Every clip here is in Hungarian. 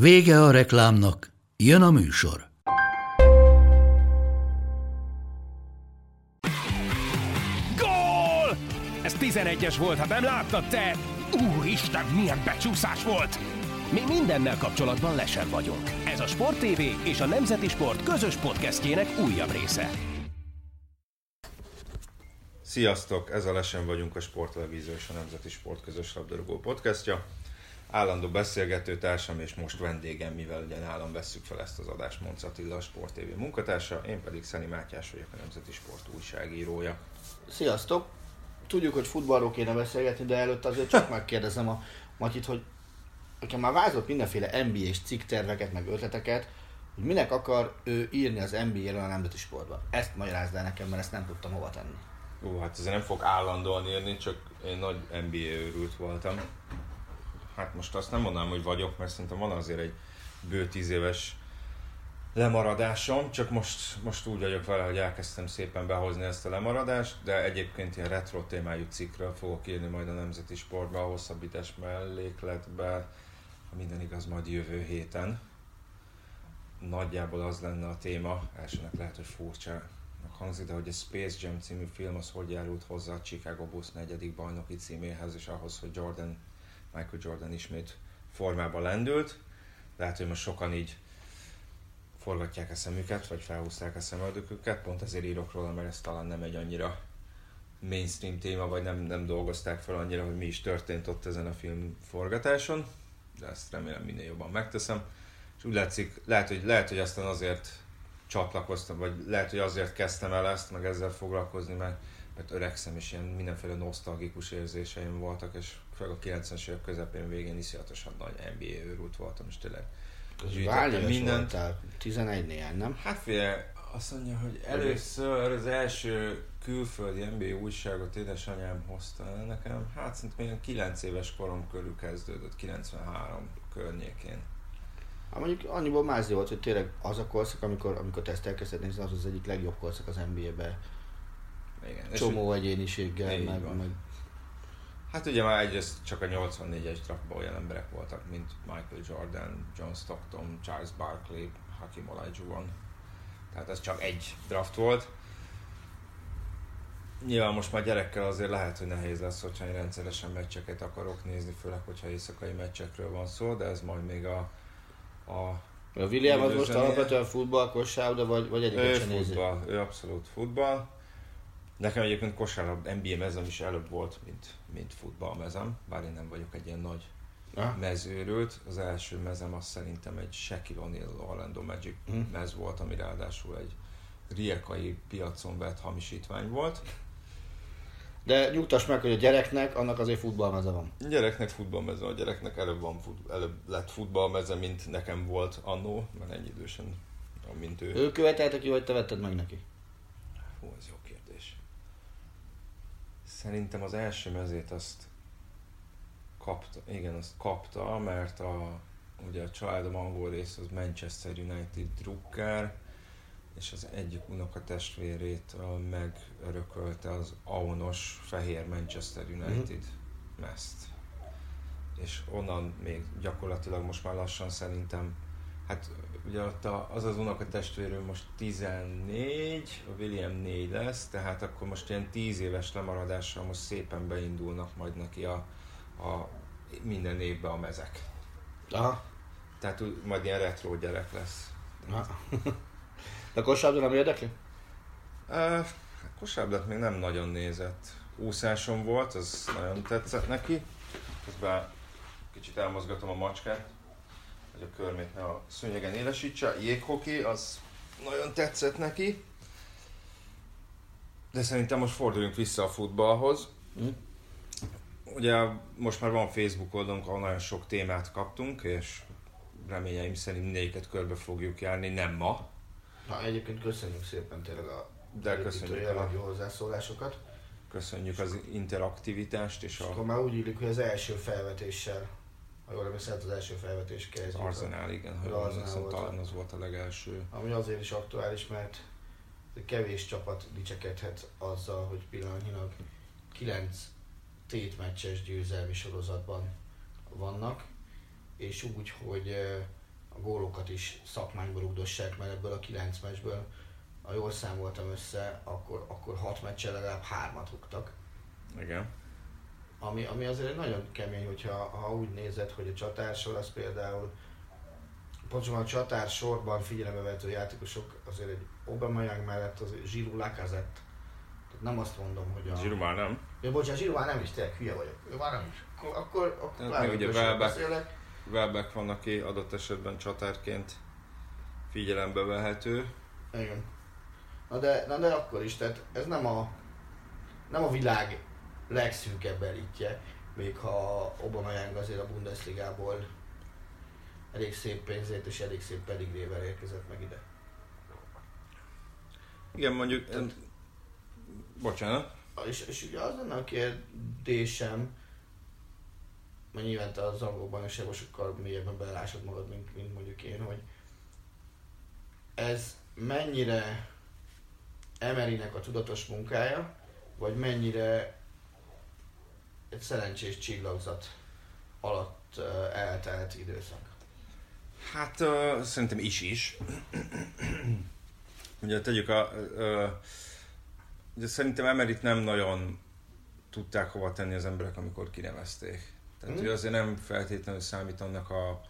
Vége a reklámnak, jön a műsor. Gól! Ez 11-es volt, ha nem láttad te! Úristen, milyen becsúszás volt! Mi mindennel kapcsolatban lesen vagyunk. Ez a Sport TV és a Nemzeti Sport közös podcastjének újabb része. Sziasztok! Ez a Lesen vagyunk a Sporttelevízió és a Nemzeti Sport közös labdarúgó podcastja. Állandó beszélgetőtársam és most vendégem, mivel ugye nálam vesszük fel ezt az adást, Monc Attila, a Sport TV munkatársa, én pedig Szeni Mátyás vagyok, a Nemzeti Sport újságírója. Sziasztok! Tudjuk, hogy futballról kéne beszélgetni, de előtt azért csak megkérdezem a Matyit, hogy nekem már vázolt mindenféle NBA-s cikkterveket, meg ötleteket, hogy minek akar ő írni az NBA-ről a nemzeti sportba. Ezt magyarázd el nekem, mert ezt nem tudtam hova tenni. Ó, hát ezért nem fog állandóan írni, csak én nagy NBA őrült voltam. Hát most azt nem mondanám, hogy vagyok, mert szerintem van azért egy bő tíz éves lemaradásom, csak most, most úgy vagyok vele, hogy elkezdtem szépen behozni ezt a lemaradást, de egyébként ilyen retro témájú cikkről fogok írni majd a Nemzeti Sportba, a hosszabbítás mellékletbe, ha minden igaz, majd jövő héten. Nagyjából az lenne a téma, elsőnek lehet, hogy furcsa hangzik, de hogy a Space Jam című film az hogy járult hozzá a Chicago Bulls negyedik bajnoki címéhez, és ahhoz, hogy Jordan, Michael Jordan ismét formába lendült. Lehet, hogy most sokan így forgatják a szemüket, vagy felhúzták a szemöldöküket, pont ezért írok róla, mert ez talán nem egy annyira mainstream téma, vagy nem, nem dolgozták fel annyira, hogy mi is történt ott ezen a film forgatáson, de ezt remélem minél jobban megteszem. És úgy látszik, lehet, hogy, lehet, hogy aztán azért csatlakoztam, vagy lehet, hogy azért kezdtem el ezt, meg ezzel foglalkozni, mert, mert öregszem, és ilyen mindenféle nosztalgikus érzéseim voltak, és főleg a 90-es évek közepén végén iszonyatosan nagy NBA őrült voltam, és tényleg Várjál, mindent. voltál, 11 néhány, nem? Hát figyelj, azt mondja, hogy először az első külföldi NBA újságot édesanyám hozta el nekem, hát szerintem én 9 éves korom körül kezdődött, 93 környékén. Hát mondjuk annyiból mázi volt, hogy tényleg az a korszak, amikor, amikor te ezt elkezdted nézni, az az egyik legjobb korszak az NBA-be. Igen. Csomó és egyéniséggel, meg, meg, Hát ugye már egyrészt csak a 84-es draftban olyan emberek voltak, mint Michael Jordan, John Stockton, Charles Barkley, Hakim Olajuwon. Tehát ez csak egy draft volt. Nyilván most már gyerekkel azért lehet, hogy nehéz lesz, hogyha én rendszeresen meccseket akarok nézni, főleg, hogyha éjszakai meccsekről van szó, de ez majd még a... A, a William az most alapvetően futball, kosárlabda, vagy, vagy egyiket sem futball, ő abszolút futball. Nekem egyébként kosárlabda NBA mezem is előbb volt, mint, mint futballmezem, bár én nem vagyok egy ilyen nagy ah. mezőrült. Az első mezem az szerintem egy Shaquille O'Neal Orlando Magic hmm. mez volt, ami ráadásul egy riekai piacon vett hamisítvány volt. De nyugtass meg, hogy a gyereknek annak azért futballmeze van. A gyereknek futballmeze, a gyereknek előbb, van fut, előbb lett futballmeze, mint nekem volt annó, mert ennyi idősen, mint ő. Ő követelte ki, vagy te vetted meg neki? Hú, ez jó. Szerintem az első mezét azt kapta, igen, azt kapta, mert a, ugye a családom angol rész az Manchester United drukker, és az egyik unokatestvérét megörökölte az Aunos Fehér Manchester United mm-hmm. meszt. És onnan még gyakorlatilag most már lassan szerintem, hát ugye ott a, az az unokatestvérő most 14, a William 4 lesz, tehát akkor most ilyen 10 éves lemaradással most szépen beindulnak majd neki a, a minden évben a mezek. Aha. Tehát majd ilyen retro gyerek lesz. Aha. De kosárlabda nem érdekli? Uh, kosárlabdát még nem nagyon nézett. Úszáson volt, az nagyon tetszett neki. Közben kicsit elmozgatom a macskát, hogy a körmét ne a szőnyegen élesítse. Jéghoki, az nagyon tetszett neki. De szerintem most forduljunk vissza a futballhoz. Mm. Ugye most már van Facebook oldalunk, ahol nagyon sok témát kaptunk, és reményeim szerint mindegyiket körbe fogjuk járni, nem ma. Na egyébként köszönjük szépen tényleg a De köszönjük a- jellegű hozzászólásokat. Köszönjük az interaktivitást és Akkor a, már úgy illik, hogy az első felvetéssel, ha jól emlékszem, az első felvetés kezdjük. Arzenál, igen, Az Arsenal emlékszem, talán a- az volt a legelső. Ami azért is aktuális, mert kevés csapat dicsekedhet azzal, hogy pillanatnyilag 9 tétmeccses győzelmi sorozatban vannak, és úgy, hogy a gólokat is szakmányba rugdossák, mert ebből a 9 meccsből, ha jól számoltam össze, akkor, akkor 6 meccsen legalább 3-at rúgtak. Igen. Ami, ami azért egy nagyon kemény, hogyha ha úgy nézed, hogy a csatársor az például pontosabban a csatár sorban figyelembe vehető játékosok azért egy Aubameyang mellett az Giroud Lacazette. Tehát nem azt mondom, hogy a... Zsirú már nem. Ja, bocsánat, Giroud már nem is, tényleg hülye vagyok. Ő már nem is. Akkor, akkor, akkor Tehát még ugye Welbeck. Welbeck van, aki adott esetben csatárként figyelembe vehető. Igen. Na de, na de akkor is, tehát ez nem a, nem a világ legszűkebb elitje, még ha Aubameyang azért a Bundesligából elég szép pénzért és elég szép pedigrével érkezett meg ide. Igen, mondjuk... Tehát- Bocsánat. És, és ugye az lenne a kérdésem, mert nyilván te az angol bajnokságban sokkal mélyebben belásod magad, mint, mint mondjuk én, hogy ez mennyire Emerynek a tudatos munkája, vagy mennyire egy szerencsés csillagzat alatt eltelt időszak. Hát uh, szerintem is is. ugye tegyük a... Uh, ugye szerintem Emerit nem nagyon tudták hova tenni az emberek, amikor kinevezték. Tehát Mhm. mm. azért nem feltétlenül számít annak a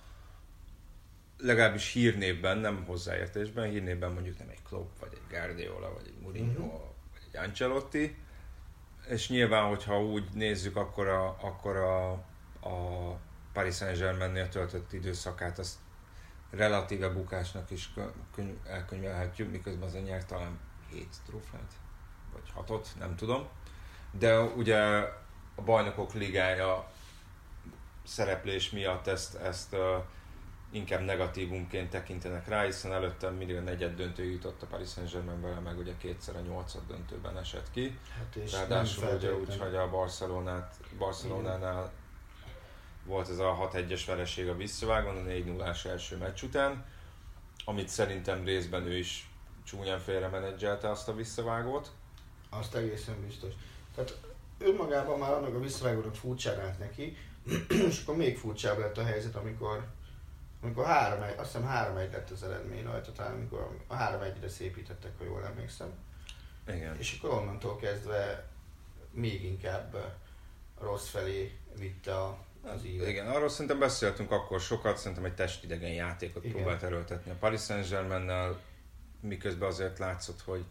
legalábbis hírnévben, nem hozzáértésben, hírnévben mondjuk nem egy Klopp, vagy egy Guardiola, vagy egy Mourinho, Mhm. vagy egy Ancelotti. És nyilván, hogyha úgy nézzük, akkor a, akkor a, a Paris Saint-Germainnél töltött időszakát azt relatíve bukásnak is kö- könyv- elkönyvelhetjük, miközben az nyert talán 7 trófeát, vagy 6 nem tudom. De ugye a bajnokok ligája szereplés miatt ezt, ezt inkább negatívumként tekintenek rá, hiszen előtte mindig a negyed döntő jutott a Paris Saint-Germain vele, meg ugye kétszer a nyolcad döntőben esett ki. Hát és Ráadásul ugye úgy, hogy a Barcelonát, Barcelonánál volt ez a 6-1-es vereség a visszavágon, a 4-0-ás első meccs után, amit szerintem részben ő is csúnyán félre menedzselte azt a visszavágót. Azt egészen biztos. Tehát önmagában már annak a visszavágónak furcsán állt neki, és akkor még furcsább lett a helyzet, amikor amikor 3 azt hiszem 3 1 lett az eredmény rajta, talán amikor a 3 1 re szépítettek, ha jól emlékszem. Igen. És akkor onnantól kezdve még inkább rossz felé vitte a, az ívet. Igen, arról szerintem beszéltünk akkor sokat, szerintem egy testidegen játékot Igen. próbált erőltetni a Paris saint germain miközben azért látszott, hogy,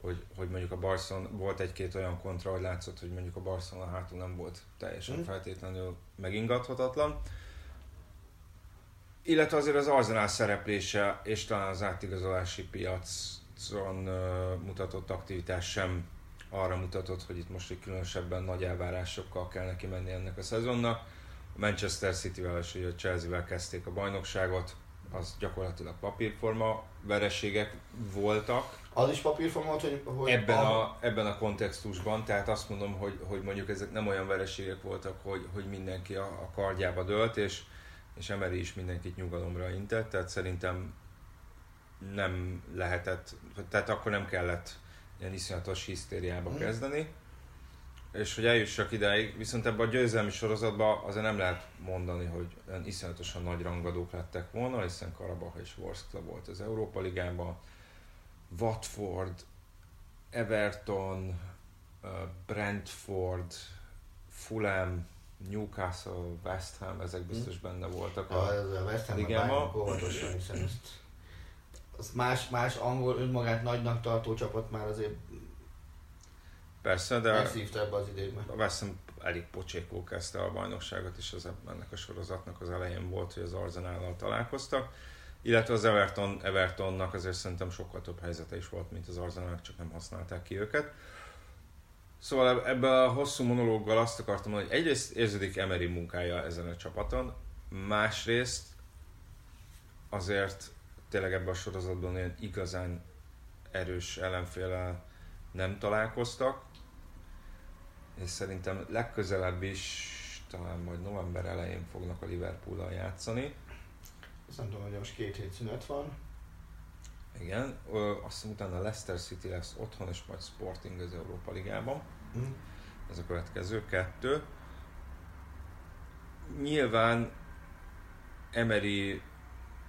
hogy, hogy mondjuk a Barcelona, volt egy-két olyan kontra, hogy látszott, hogy mondjuk a Barcelona hátul nem volt teljesen Mhm. feltétlenül megingathatatlan. Illetve azért az Arsenal szereplése és talán az átigazolási piacon mutatott aktivitás sem arra mutatott, hogy itt most egy különösebben nagy elvárásokkal kell neki menni ennek a szezonnak. A Manchester City-vel és a Chelsea-vel kezdték a bajnokságot, az gyakorlatilag papírforma vereségek voltak Az is papírforma volt, hogy, hogy ebben a, ebben a kontextusban, tehát azt mondom, hogy, hogy mondjuk ezek nem olyan vereségek voltak, hogy, hogy mindenki a, a kardjába dölt, és, és Emery is mindenkit nyugalomra intett, tehát szerintem nem lehetett, tehát akkor nem kellett ilyen iszonyatos hisztériába Mhm. kezdeni. És hogy eljussak idáig, viszont ebben a győzelmi sorozatban azért nem lehet mondani, hogy iszonyatosan nagy rangadók lettek volna, hiszen Karabach és Vorskla volt az Európa Ligában, Watford, Everton, Brentford, Fulham, Newcastle, West Ham, ezek biztos benne voltak. A, A, a West Ham Ligában. bánjuk óvatosan, hiszen ezt az más, más angol önmagát nagynak tartó csapat már azért persze, de megszívta ebbe az idénybe. a West Ham elég pocsékul kezdte a bajnokságot, és az ennek a sorozatnak az elején volt, hogy az Arsenállal találkoztak. Illetve az Everton, Evertonnak azért szerintem sokkal több helyzete is volt, mint az Arsenalnak, csak nem használták ki őket. Szóval ebben a hosszú monológgal azt akartam mondani, hogy egyrészt érződik Emery munkája ezen a csapaton, másrészt azért tényleg ebben a sorozatban ilyen igazán erős ellenféle nem találkoztak, és szerintem legközelebb is talán majd november elején fognak a Liverpool-al játszani. Azt nem tudom, hogy most két hét szünet van. Igen, ö, azt hiszem utána Leicester City lesz otthon, és majd Sporting az Európa Ligában. Mm. Ez a következő kettő. Nyilván Emery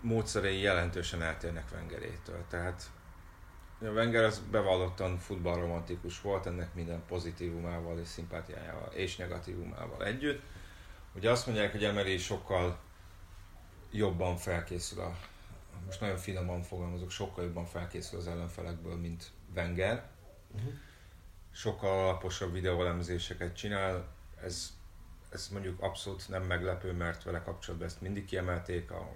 módszerei jelentősen eltérnek Wengerétől. Tehát Wenger az bevallottan futballromantikus volt, ennek minden pozitívumával és szimpátiájával és negatívumával együtt. Ugye azt mondják, hogy Emery sokkal jobban felkészül a most nagyon finoman fogalmazok, sokkal jobban felkészül az ellenfelekből, mint Wenger. Uh-huh. Sokkal alaposabb videóelemzéseket csinál, ez, ez mondjuk abszolút nem meglepő, mert vele kapcsolatban ezt mindig kiemelték, a,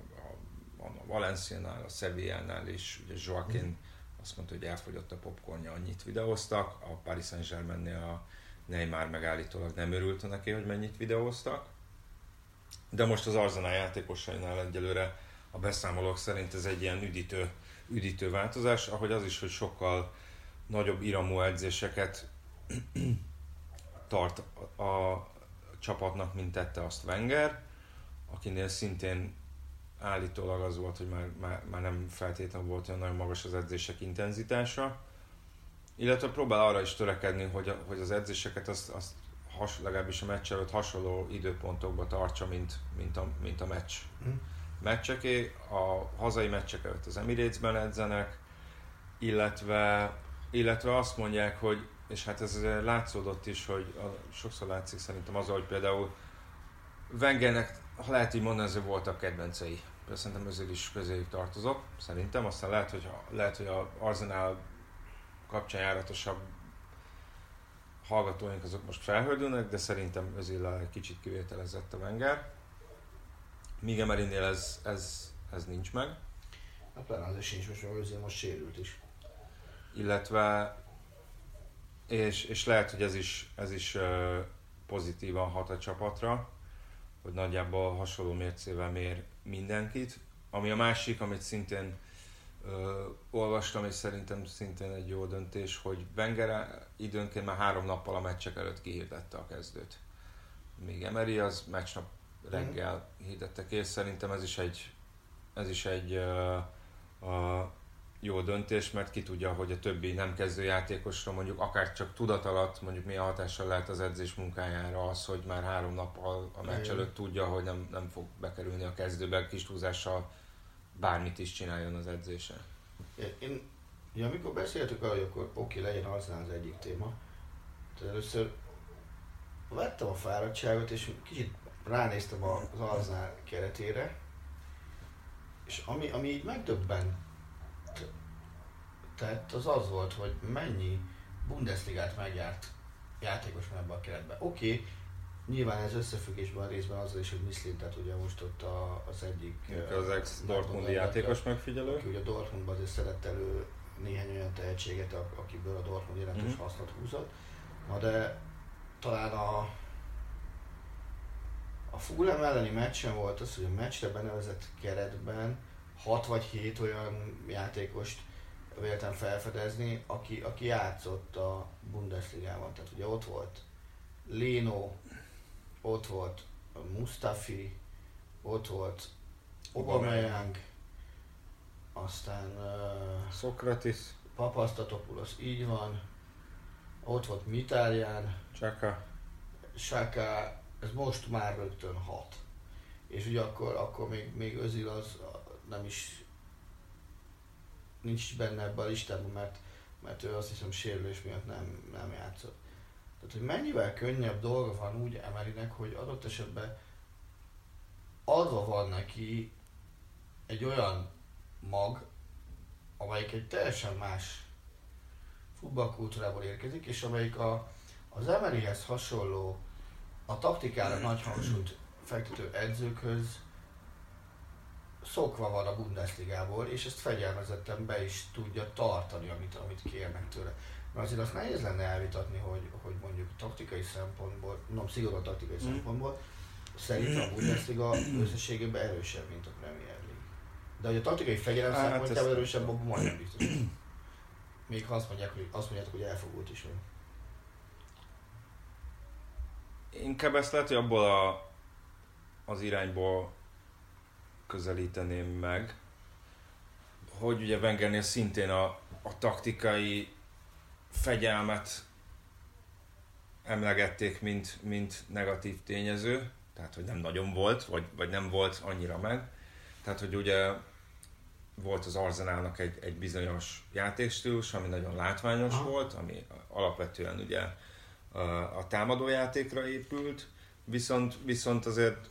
a, a Valenciánál, a Sevillánál is, ugye Joaquin uh-huh. azt mondta, hogy elfogyott a popcornja, annyit videóztak, a Paris Saint-Germainnél a Neymar megállítólag nem örült neki, hogy mennyit videóztak. De most az Arsenal játékosainál egyelőre a beszámolók szerint ez egy ilyen üdítő, üdítő változás, ahogy az is, hogy sokkal nagyobb iramú edzéseket tart a, csapatnak, mint tette azt Wenger, akinél szintén állítólag az volt, hogy már, már, már nem feltétlenül volt olyan nagyon magas az edzések intenzitása, illetve próbál arra is törekedni, hogy, a, hogy az edzéseket azt, azt has, legalábbis a meccs előtt hasonló időpontokba tartsa, mint, mint, a, mint a meccs. Mm meccseké, a hazai meccsek előtt az Emirates-ben edzenek, illetve, illetve azt mondják, hogy, és hát ez látszódott is, hogy a, sokszor látszik szerintem az, hogy például Wengernek, ha lehet így mondani, hogy voltak kedvencei. Például szerintem ezért is közéjük tartozok, szerintem. Aztán lehet, hogy, lehet, hogy a Arsenal kapcsán járatosabb hallgatóink azok most felhördülnek, de szerintem ezért egy kicsit kivételezett a Wenger. Míg Emerinél ez, ez, ez nincs meg. Hát pláne azért sincs, most azért most sérült is. Illetve, és, és lehet, hogy ez is, ez is pozitívan hat a csapatra, hogy nagyjából hasonló mércével mér mindenkit. Ami a másik, amit szintén uh, olvastam, és szerintem szintén egy jó döntés, hogy Wenger időnként már három nappal a meccsek előtt kihirdette a kezdőt. Még Emery az meccsnap reggel hirdettek, és szerintem ez is egy, ez is egy uh, a jó döntés, mert ki tudja, hogy a többi nem kezdő játékosra mondjuk akár csak tudat alatt mondjuk milyen hatással lehet az edzés munkájára az, hogy már három nap a meccs előtt tudja, hogy nem, nem fog bekerülni a kezdőbe, kis túlzással bármit is csináljon az edzése. Én, ja, amikor beszéltük arról, hogy akkor oké, legyen az az egyik téma, tehát először vettem a fáradtságot, és kicsit ránéztem az Arznál keretére, és ami, ami így megdöbbent tehát az az volt, hogy mennyi Bundesligát megjárt játékos van ebbe a keretbe. Oké, okay, nyilván ez összefüggésben a részben azzal is, hogy Mislin, tehát ugye most ott a, az egyik... Az ex Dortmundi játékos megfigyelő. Aki ugye Dortmundban azért szedett elő néhány olyan tehetséget, akiből a Dortmund jelentős mm. hasznot húzott. Na de talán a a Fulham elleni meccsen volt az, hogy a meccsre benevezett keretben 6 vagy 7 olyan játékost véltem felfedezni, aki, aki játszott a Bundesligában. Tehát ugye ott volt Leno, ott volt Mustafi, ott volt Aubameyang, aztán uh, Sokratis, Papasztatopoulos, így van, ott volt Mitárján, Csaka, Saka, ez most már rögtön hat. És ugye akkor, akkor még, még Özil az nem is nincs benne ebben a listában, mert, mert ő azt hiszem sérülés miatt nem, nem játszott. Tehát, hogy mennyivel könnyebb dolga van úgy Emelinek, hogy adott esetben adva van neki egy olyan mag, amelyik egy teljesen más futballkultúrából érkezik, és amelyik a, az Emeryhez hasonló a taktikára nagy hangsúlyt fektető edzőkhöz szokva van a Bundesligából, és ezt fegyelmezetten be is tudja tartani, amit, amit kérnek tőle. Mert azért azt nehéz lenne elvitatni, hogy, hogy mondjuk taktikai szempontból, nem szigorúan taktikai mm. szempontból, szerintem a Bundesliga összességében erősebb, mint a Premier League. De hogy a taktikai fegyelem Hát, szempontjából erősebb, abban majdnem biztos. Még ha azt mondják, hogy, azt mondjátok, hogy elfogult is vagy. Inkább ezt lehet, hogy abból a, az irányból közelíteném meg, hogy ugye Wengernél szintén a, a taktikai fegyelmet emlegették, mint, mint negatív tényező, tehát hogy nem nagyon volt, vagy, vagy nem volt annyira meg. Tehát, hogy ugye volt az Arzenálnak egy, egy bizonyos játékstílus, ami nagyon látványos Aha. volt, ami alapvetően ugye a, támadójátékra épült, viszont, viszont azért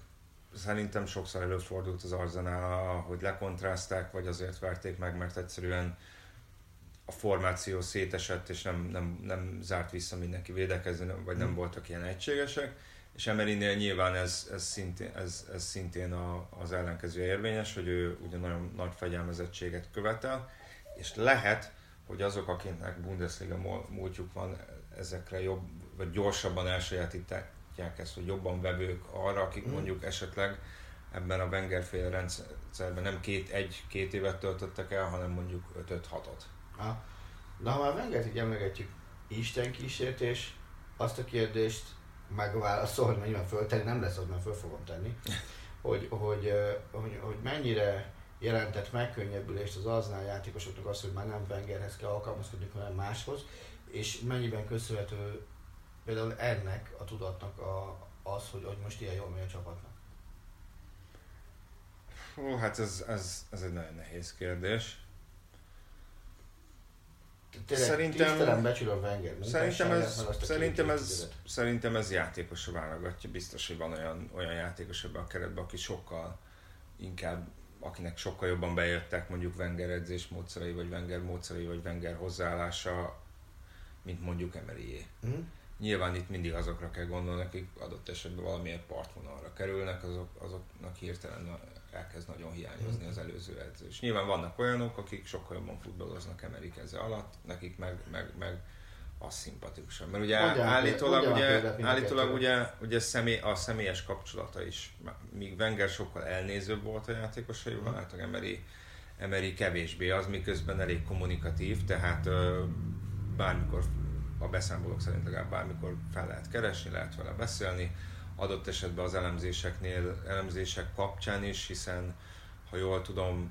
szerintem sokszor előfordult az Arzenál, hogy lekontrázták, vagy azért verték meg, mert egyszerűen a formáció szétesett, és nem, nem, nem zárt vissza mindenki védekezni, vagy nem voltak ilyen egységesek. És Emerynél nyilván ez, ez szintén, ez, ez szintén a, az ellenkező érvényes, hogy ő ugye nagyon nagy fegyelmezettséget követel, és lehet, hogy azok, akiknek Bundesliga múltjuk van, ezekre jobb, vagy gyorsabban elsajátítják ezt, hogy jobban vevők arra, akik mondjuk esetleg ebben a Wenger fél rendszerben nem két, egy-két évet töltöttek el, hanem mondjuk 5-6-ot. Ha. De ha már Wengert így emlegetjük, Isten kísértés, azt a kérdést megválaszolni, mert nyilván föltenni nem lesz az, mert föl fogom tenni, hogy, hogy, hogy, hogy mennyire jelentett megkönnyebbülést az aznál játékosoknak az, hogy már nem Wengerhez kell alkalmazkodni, hanem máshoz, és mennyiben köszönhető például ennek a tudatnak a, az, hogy, hogy most ilyen jól megy a csapatnak. Hú, hát ez, ez, ez egy nagyon nehéz kérdés. Tényleg Szerintem- becsülöm Wenger Szerintem ez, szerintem, ez, szerintem ez játékosra válogatja. Biztos, hogy van olyan, olyan játékos ebben a keretben, aki sokkal inkább, akinek sokkal jobban bejöttek mondjuk Wenger edzés módszerei, vagy Wenger módszerei, vagy Wenger hozzáállása, mint mondjuk Emeryé. Mhm. Nyilván itt mindig azokra kell gondolni, akik adott esetben valamilyen partvonalra kerülnek, azok, azoknak hirtelen elkezd nagyon hiányozni az előző edző. És nyilván vannak olyanok, akik sokkal jobban futballoznak Emery keze alatt, nekik meg, meg, meg az szimpatikusabb. Mert ugye Mondjál állítólag, példát, ugye, állítólag ugye, ugye személy, a személyes kapcsolata is, míg Wenger sokkal elnézőbb volt a játékosaival, hát a Emery, Emery kevésbé az, miközben elég kommunikatív, tehát bármikor a beszámolók szerint legalább bármikor fel lehet keresni, lehet vele beszélni, adott esetben az elemzéseknél, elemzések kapcsán is, hiszen ha jól tudom,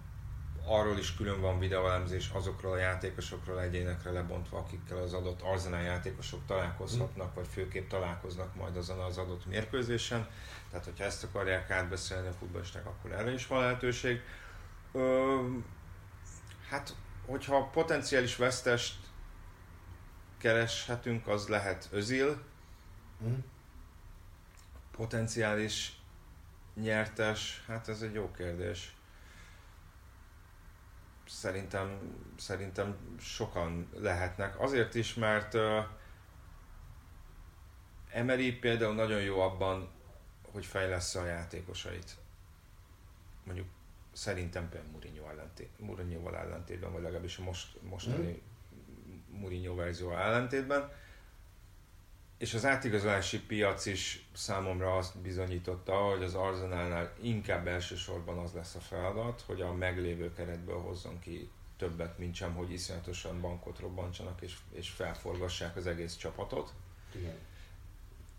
arról is külön van videóelemzés azokról a játékosokról egyénekre lebontva, akikkel az adott Arsenal játékosok találkozhatnak, vagy főképp találkoznak majd azon az adott mérkőzésen. Tehát, hogyha ezt akarják átbeszélni a futballisták, akkor erre is van lehetőség. Ö, hát, hogyha potenciális vesztest kereshetünk, az lehet Özil, Mhm. potenciális nyertes, hát ez egy jó kérdés. Szerintem, szerintem sokan lehetnek. Azért is, mert uh, Emery például nagyon jó abban, hogy fejlesz a játékosait. Mondjuk szerintem például Mourinho ellentét, Mourinho-val ellentétben, vagy legalábbis a most, mostani Mourinho verzió ellentétben. És az átigazolási piac is számomra azt bizonyította, hogy az Arsenalnál inkább elsősorban az lesz a feladat, hogy a meglévő keretből hozzon ki többet, mint sem, hogy iszonyatosan bankot robbantsanak és, és felforgassák az egész csapatot. Igen.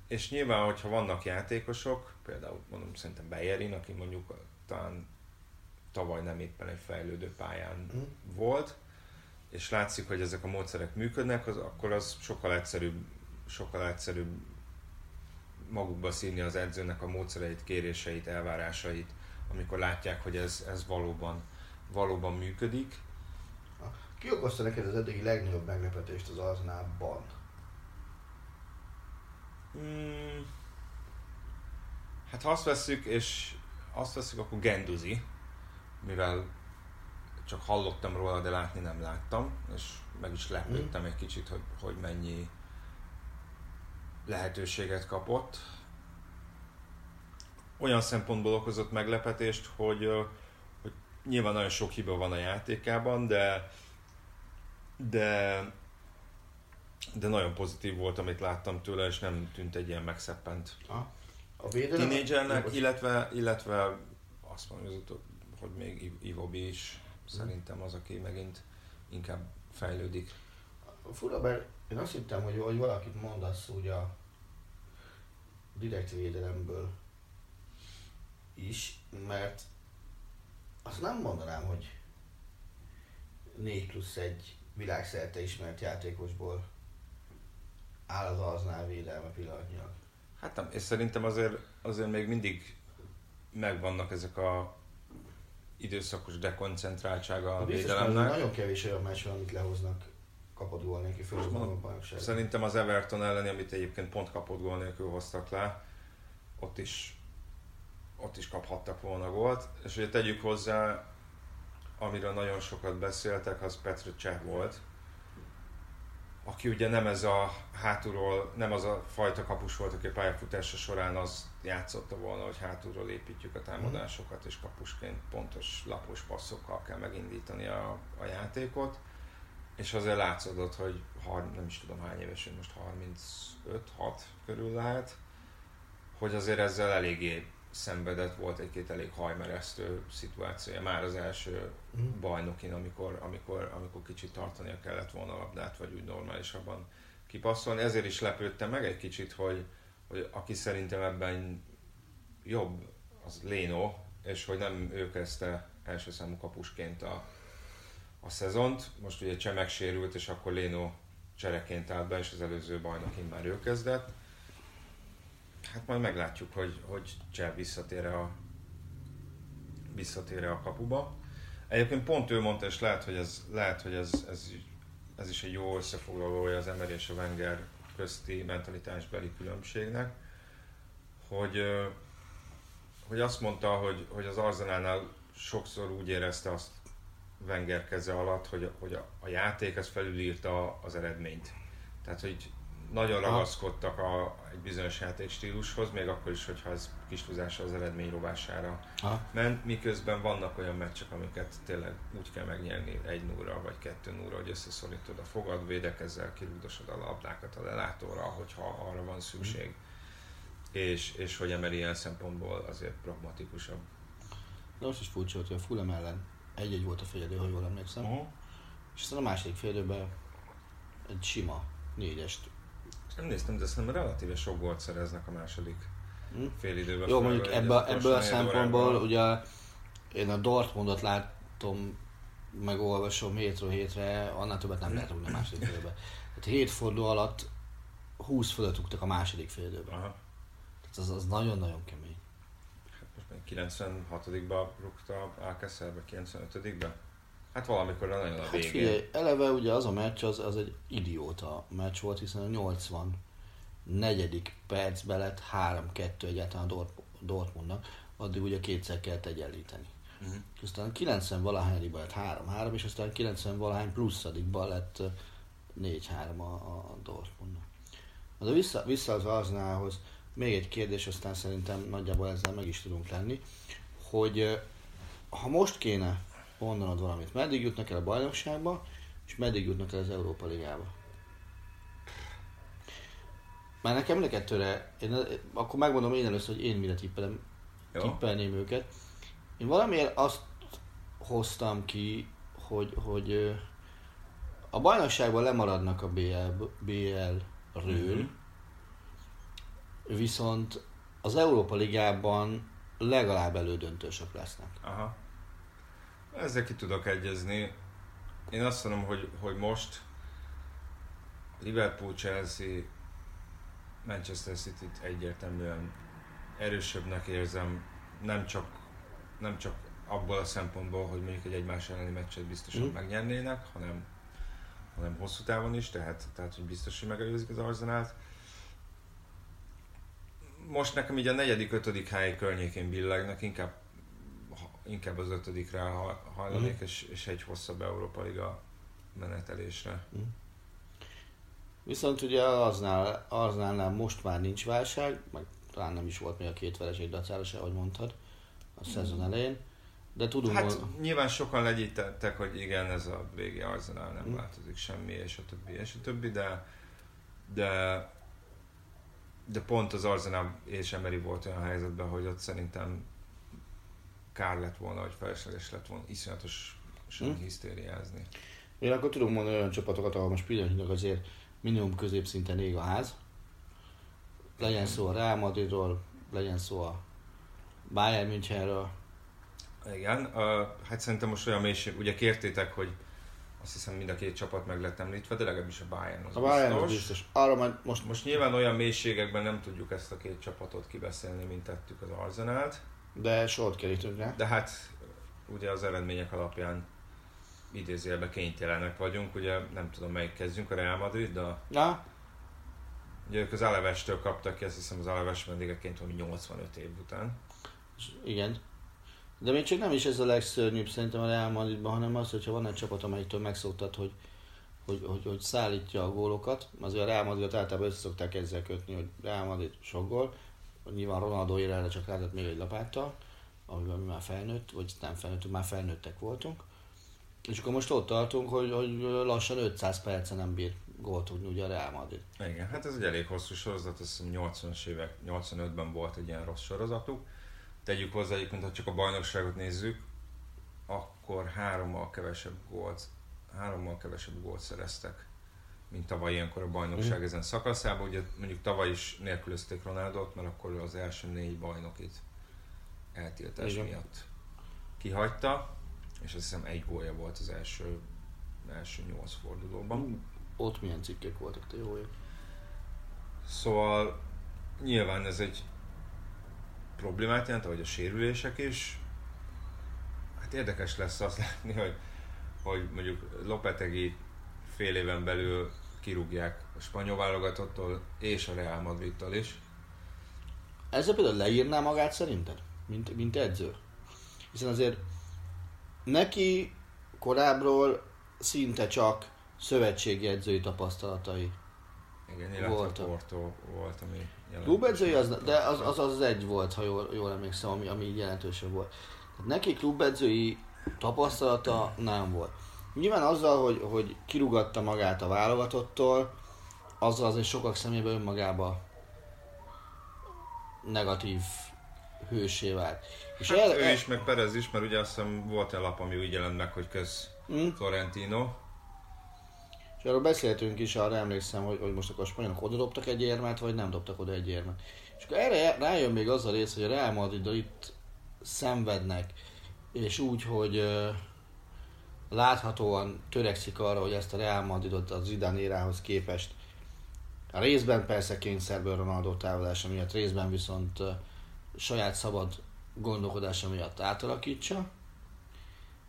És nyilván, hogyha vannak játékosok, például mondom szerintem Bejerin, aki mondjuk talán tavaly nem éppen egy fejlődő pályán Mhm. volt, és látszik, hogy ezek a módszerek működnek, az, akkor az sokkal egyszerűbb, sokkal egyszerűbb magukba szívni az edzőnek a módszereit, kéréseit, elvárásait, amikor látják, hogy ez, ez valóban, valóban működik. Ki okozta neked az eddigi legnagyobb meglepetést az Arsenalban? Mm, hát ha azt veszük, és azt veszük, akkor Genduzi, mivel csak hallottam róla, de látni nem láttam, és meg is lepődtem egy kicsit, hogy, hogy mennyi lehetőséget kapott. Olyan szempontból okozott meglepetést, hogy, hogy nyilván nagyon sok hiba van a játékában, de de de nagyon pozitív volt, amit láttam tőle, és nem tűnt egy ilyen megszeppent Ha? A tínédzsernek, illetve, illetve azt mondom, hogy, még Ivobi is szerintem az, aki megint inkább fejlődik. Fura, mert én azt hittem, hogy, hogy valakit mondasz úgy a direkt védelemből is, mert azt nem mondanám, hogy 4 plusz 1 világszerte ismert játékosból áll az Arznál védelme pillanatnyilag. Hát nem, és szerintem azért, azért még mindig megvannak ezek a időszakos dekoncentráltsága a mert védelemnek. nagyon kevés olyan meccs van, amit lehoznak kapott gól nélkül, főleg a bajnokság. Szerintem az Everton elleni, amit egyébként pont kapott gól nélkül hoztak le, ott is, ott is kaphattak volna gólt. És ugye tegyük hozzá, amiről nagyon sokat beszéltek, az Petr Cseh volt, aki ugye nem ez a hátulról, nem az a fajta kapus volt, aki a pályafutása során az játszotta volna, hogy hátulról építjük a támadásokat, és kapusként pontos lapos passzokkal kell megindítani a, a játékot. És azért látszódott, hogy har, nem is tudom hány éves, hogy most 35-6 körül lehet, hogy azért ezzel eléggé szenvedett, volt egy-két elég hajmeresztő szituációja már az első Mhm. bajnokin, amikor, amikor, amikor kicsit tartania kellett volna a labdát, vagy úgy normálisabban kipasszolni. Ezért is lepődtem meg egy kicsit, hogy, hogy aki szerintem ebben jobb, az Léno, és hogy nem ő kezdte első számú kapusként a, a szezont. Most ugye Cseh megsérült, és akkor Léno csereként állt be, és az előző bajnokin már ő kezdett. Hát majd meglátjuk, hogy, hogy Cseh visszatér a, visszatér a kapuba. Egyébként pont ő mondta, és lehet, hogy ez, lehet, hogy ez, ez, ez is egy jó összefoglalója az Emery és a Wenger közti mentalitásbeli különbségnek, hogy, hogy azt mondta, hogy, hogy az Arzenálnál sokszor úgy érezte azt Wenger keze alatt, hogy, hogy a, a játék ez felülírta az eredményt. Tehát, hogy nagyon Aha. ragaszkodtak a, egy bizonyos játékstílushoz, még akkor is, hogyha ez kis túlzása az eredmény rovására Ha? ment, miközben vannak olyan meccsek, amiket tényleg úgy kell megnyerni egy 0 vagy kettő 0 hogy összeszorítod a fogad, védekezzel, kirúgdosod a labdákat a lelátóra, hogyha arra van szükség. És, és hogy Emery ilyen szempontból azért pragmatikusabb. De most is furcsa hogy a Fulham ellen egy-egy volt a félidő, ha jól emlékszem. Uh-huh. És aztán a második félidőben egy sima négyest. Nem néztem, de szerintem relatíve sok gólt szereznek a második Hm? fél időben. Jó, mondjuk ebből, ebből a szempontból, ugye én a Dortmundot látom, megolvasom hétről hétre, annál többet nem lehet rúgni a második félidőben. Tehát hét forduló alatt 20 fölött rúgtak a második félidőben. Aha. Tehát az, az nagyon-nagyon kemény. Hát most még 96-ba rúgta Alcacerbe, 95-be? Hát valamikor nagyon a Hát végén. figyelj, eleve ugye az a meccs az, az egy idióta meccs volt, hiszen a 80 negyedik percben lett 3-2 egyáltalán a Dort- Dortmundnak, addig ugye kétszer kellett egyenlíteni. És aztán 90 valahányadikban lett 3-3, és aztán 90 valahány pluszadikban lett ö, 4-3 a, a Dortmundnak. De vissza, vissza az Arzenálhoz, még egy kérdés, aztán szerintem nagyjából ezzel meg is tudunk lenni, hogy ha most kéne mondanod valamit, meddig jutnak el a bajnokságba, és meddig jutnak el az Európa Ligába? Már nekem mind a kettőre, én, akkor megmondom én először, hogy én mire tippelem, Jó. tippelném őket. Én valamiért azt hoztam ki, hogy, hogy a bajnokságban lemaradnak a BL, BL-ről, Mhm. viszont az Európa Ligában legalább elődöntősök lesznek. Aha. Ezzel ki tudok egyezni. Én azt mondom, hogy, hogy most Liverpool, Chelsea, Manchester City-t egyértelműen erősebbnek érzem, nem csak, nem csak abból a szempontból, hogy mondjuk egy egymás elleni meccset biztosan Mhm. megnyernének, hanem, hanem hosszú távon is, tehát, tehát hogy biztos, hogy megelőzik az Arzenát. Most nekem így a negyedik, ötödik hely környékén billegnek, inkább inkább az ötödikre ha- hajlanék, Mhm. és, és egy hosszabb Európa Liga menetelésre. Viszont ugye aznál, aználnál most már nincs válság, meg talán nem is volt még a két vereség dacára se, ahogy mondtad, a szezon elején. De tudunk, Hát hogy nyilván sokan legyítettek, hogy igen, ez a régi Arsenal nem Mhm. változik semmi, és a többi, és a többi, de, de, de pont az Arsenal és Emery volt olyan helyzetben, hogy ott szerintem kár lett volna, vagy felesleges lett volna iszonyatosan Hm? hisztériázni. Én akkor tudunk mondani olyan csapatokat, ahol most pillanatnyilag azért minimum középszinten ég a ház. Legyen szó a Real Madridról, legyen szó a Bayern Münchenről. Igen, uh, hát szerintem most olyan mélység, ugye kértétek, hogy azt hiszem mind a két csapat meg lett említve, de legalábbis a Bayern az A Bayern az biztos. biztos. Arra majd most, Most nyilván olyan mélységekben nem tudjuk ezt a két csapatot kibeszélni, mint tettük az Arzenált, de sort kerítünk rá. de hát ugye az eredmények alapján idézőjelben kénytelenek vagyunk, ugye nem tudom melyik kezdjünk, a Real Madrid, de Na, ugye ők az Alevestől kaptak ki, azt hiszem az Aleves vendégeként valami 85 év után. igen. De még csak nem is ez a legszörnyűbb szerintem a Real Madridban, hanem az, hogyha van egy csapat, amelyiktől megszoktad, hogy, hogy, hogy, hogy szállítja a gólokat. Azért a Real Madridot általában össze szokták ezzel kötni, hogy Real Madrid sok gól. Nyilván Ronaldo ér csak rádott még egy lapáttal, amiben mi már felnőtt, vagy nem felnőttünk, már felnőttek voltunk. És akkor most ott tartunk, hogy, hogy lassan 500 percen nem bír gólt tudni ugye a Real Madrid. Igen, hát ez egy elég hosszú sorozat, azt hiszem 80-as évek, 85-ben volt egy ilyen rossz sorozatuk. Tegyük hozzá egyébként, ha csak a bajnokságot nézzük, akkor hárommal kevesebb gólt, hárommal kevesebb gólt szereztek, mint tavaly ilyenkor a bajnokság Mm. ezen szakaszában. Ugye mondjuk tavaly is nélkülözték Ronaldot, mert akkor az első négy bajnokit eltiltás Igen. miatt kihagyta, és azt hiszem egy gólja volt az első, első nyolc fordulóban. Ott milyen cikkek voltak, te jó ég. Szóval nyilván ez egy problémát jelent, ahogy a sérülések is. Hát érdekes lesz azt látni, hogy, hogy mondjuk Lopetegi fél éven belül kirúgják a spanyol válogatottól és a Real Madridtól is. Ezzel például leírná magát szerinted? Mint, mint edző? Hiszen azért neki korábbról szinte csak szövetségi edzői tapasztalatai. Igen, illetve Voltak. Porto volt, ami. Klubedzői az, de az, az, az egy volt, ha jól, jól emlékszem, ami, ami jelentősebb volt. Tehát neki klubedzői tapasztalata nem volt. Nyilván azzal, hogy, hogy kirugatta magát a válogatottól, azzal azért sokak szemében önmagába negatív hősé vált. És Hát el- ő is, meg Perez is, mert ugye azt hiszem volt egy lap, ami úgy jelent meg, hogy köz Mm. Florentino. És arról beszéltünk is, arra emlékszem, hogy, hogy most akkor a spanyolok oda dobtak egy érmet, vagy nem dobtak oda egy érmet. És akkor erre rájön még az a rész, hogy a Real Madriddal itt szenvednek, és úgy, hogy láthatóan törekszik arra, hogy ezt a Real Madridot az Zidane érához képest a részben persze kényszerből Ronaldo távozása miatt, részben viszont saját szabad gondolkodása miatt átalakítsa.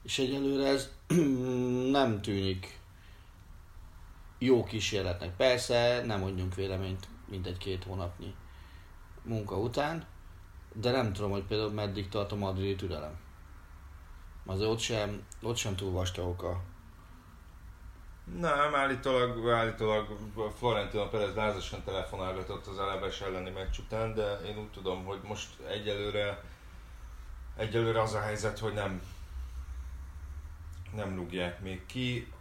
És egyelőre ez nem tűnik jó kísérletnek. Persze nem mondjunk véleményt mint egy-két hónapnyi munka után, de nem tudom, hogy például meddig tart a madridi türelem. Azért ott sem, ott sem túl vastagok a... Nem, állítólag, állítólag Florentino Perez lázasan telefonálgatott az Eleves elleni meccs után, de én úgy tudom, hogy most egyelőre, egyelőre az a helyzet, hogy nem, nem rúgják még ki.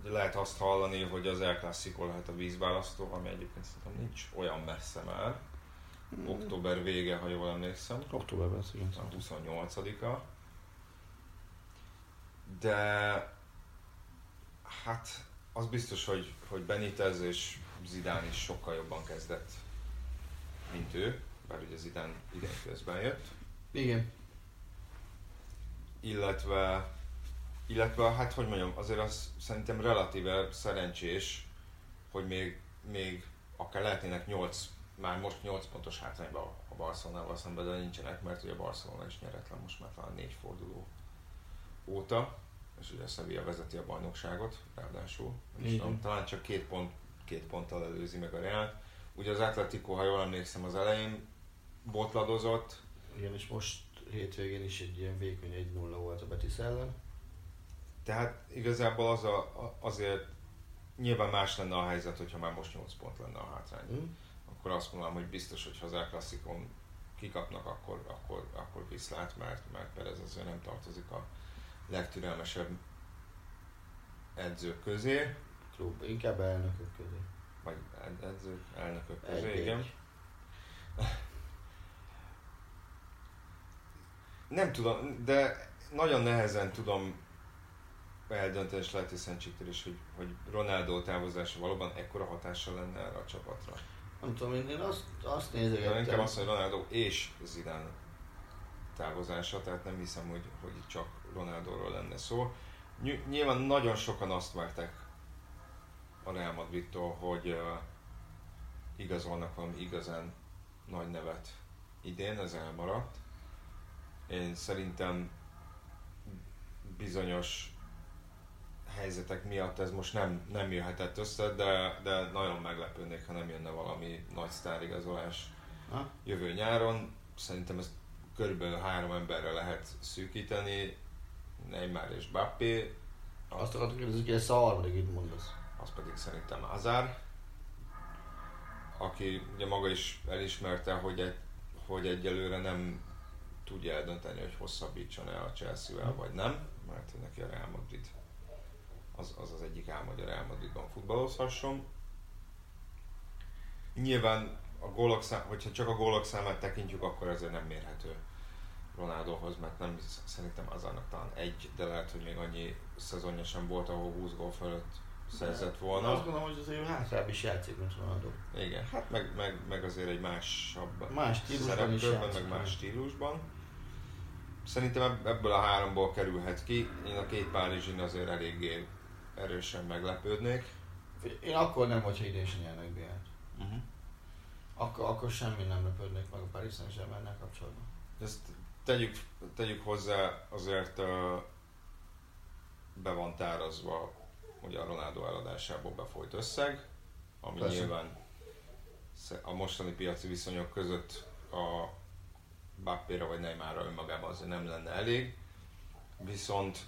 Ugye lehet azt hallani, hogy az El Clasico lehet a vízválasztó, ami egyébként szerintem nincs olyan messze már. Október vége, ha jól emlékszem Októberben az igen. a 28-a. De hát az biztos, hogy, hogy Benitez és Zidane is sokkal jobban kezdett, mint ő, bár ugye Zidane idén közben jött. Igen. Illetve, illetve hát hogy mondjam, azért az szerintem relatíve szerencsés, hogy még, még akár lehetnének 8, már most 8 pontos hátrányban a Barcelonával szemben, de nincsenek, mert ugye a Barcelona is nyeretlen most már talán négy forduló óta, és ugye Sevilla vezeti a bajnokságot, ráadásul, nem is tudom, talán csak két, pont, két ponttal előzi meg a Real. Ugye az Atletico, ha jól emlékszem, az elején botladozott, Igen, és most hétvégén is egy ilyen vékony 1-0 volt a Betis ellen. Tehát igazából az a, azért nyilván más lenne a helyzet, hogyha már most 8 pont lenne a hátrány. Mm. Akkor azt mondanám, hogy biztos, hogy ha az El Clasico-n kikapnak, akkor, akkor, akkor viszlát, mert, mert Perez azért nem tartozik a legtürelmesebb edzők közé, Klub, inkább elnökök közé. vagy ed- edzők, elnökök közé, Egy- igen. nem tudom, de nagyon nehezen tudom eldönteni, és lehet, hogy is, hogy, hogy Ronaldo távozása valóban ekkora hatással lenne erre a csapatra. Nem tudom, én, én azt, azt nézegettem. inkább azt, hogy Ronaldo és Zidane távozása, tehát nem hiszem, hogy, hogy csak Ronaldóról lenne szó. Ny- nyilván nagyon sokan azt várták a Real Madridtól, hogy uh, igazolnak valami igazán nagy nevet idén, ez elmaradt. Én szerintem bizonyos helyzetek miatt ez most nem, nem jöhetett össze, de, de nagyon meglepődnék, ha nem jönne valami nagy sztárigazolás Ha? jövő nyáron. Szerintem ezt körülbelül három emberre lehet szűkíteni, Neymar és Bappé, Azt akartuk kérdezni, hogy ez a harmadik, mondasz. az pedig szerintem Hazard, aki ugye maga is elismerte, hogy, egy, hogy egyelőre nem tudja eldönteni, hogy hosszabbítson el a Chelsea-vel, vagy nem, mert neki a Real Madrid az az, az egyik álma, hogy a Real Madridban futballozhasson. Nyilván a gólok szám, hogyha csak a gólok számát tekintjük, akkor ezért nem mérhető Ronaldohoz, mert nem szerintem azonnak talán egy, de lehet, hogy még annyi szezonja sem volt, ahol 20 gól fölött szerzett volna. Azt gondolom, hogy azért hátrább is játszik, mint Ronaldo. Igen, hát meg, meg, meg azért egy másabb Más stílusban is játszik. meg más stílusban. Szerintem ebb- ebből a háromból kerülhet ki. Én a két Párizsin azért eléggé erősen meglepődnék. Én akkor nem, hogyha idén sem nyernek BL-t. Uh-huh. Akkor, akkor semmi nem lepődnék meg a Paris Saint-Germain kapcsolatban. Ezt tegyük, tegyük hozzá, azért be van tárazva ugye a Ronaldo eladásából befolyt összeg, ami Persze. nyilván a mostani piaci viszonyok között a Bappéra vagy Neymarra önmagában azért nem lenne elég. Viszont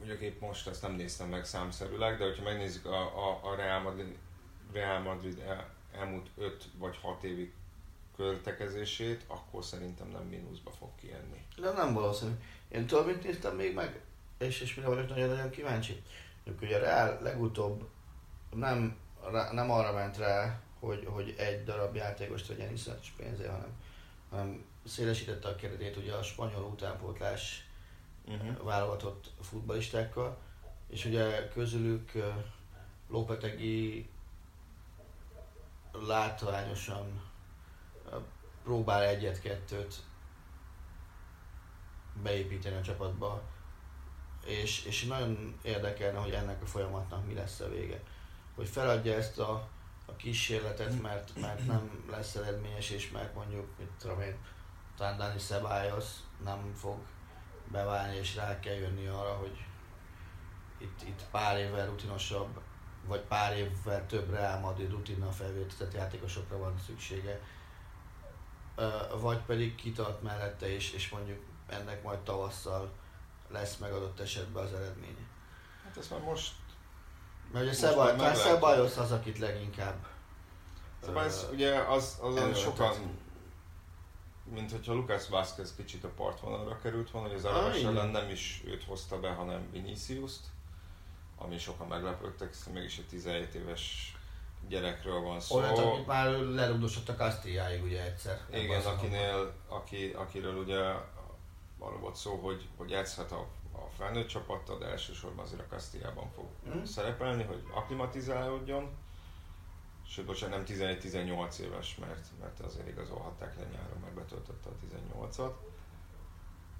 ugye épp most ezt nem néztem meg számszerűleg, de hogyha megnézzük a, a, a Real Madrid, Real Madrid el, elmúlt 5 vagy 6 évi költekezését, akkor szerintem nem mínuszba fog kijönni. De nem valószínű. Én tudod, mit néztem még meg? És, és mire vagyok nagyon-nagyon kíváncsi? Mondjuk ugye a Real legutóbb nem, nem arra ment rá, hogy, hogy egy darab játékost vegyen iszonyatos pénzé, hanem, hanem szélesítette a keretét ugye a spanyol utánpótlás Uh-huh. válogatott futballistákkal, és ugye közülük uh, Lopetegi látványosan próbál egyet-kettőt beépíteni a csapatba, és, és nagyon érdekelne, hogy ennek a folyamatnak mi lesz a vége. Hogy feladja ezt a, a kísérletet, mert, mert nem lesz eredményes, és mert mondjuk, mit tudom én, talán Dani Ceballos nem fog beválni, és rá kell jönni arra, hogy itt, itt pár évvel rutinosabb, vagy pár évvel több Real Madrid rutinnal felvértezett játékosokra van szüksége, vagy pedig kitart mellette, és, és mondjuk ennek majd tavasszal lesz megadott esetben az eredménye. Hát ez már most Mert ugye Szebaj. Ceballos az, akit leginkább ez ö, ugye az, azon sokan, mint hogyha Lucas Vázquez kicsit a partvonalra került volna, hogy az Ah, Araras igen. ellen nem is őt hozta be, hanem Vinicius-t, ami sokan meglepődtek, hiszen mégis egy 17 éves gyerekről van szó. Olyat, akit már lerugdosott a Castilláig ugye egyszer. Igen, akinél, aki, akiről ugye arról volt szó, hogy, hogy játszhat a, a felnőtt csapattal, de elsősorban azért a Castillában fog Mhm. szerepelni, hogy aklimatizálódjon. Sőt, bocsánat, nem 11-18 éves, mert, mert azért igazolhatták le nyáron, mert betöltötte a 18-at.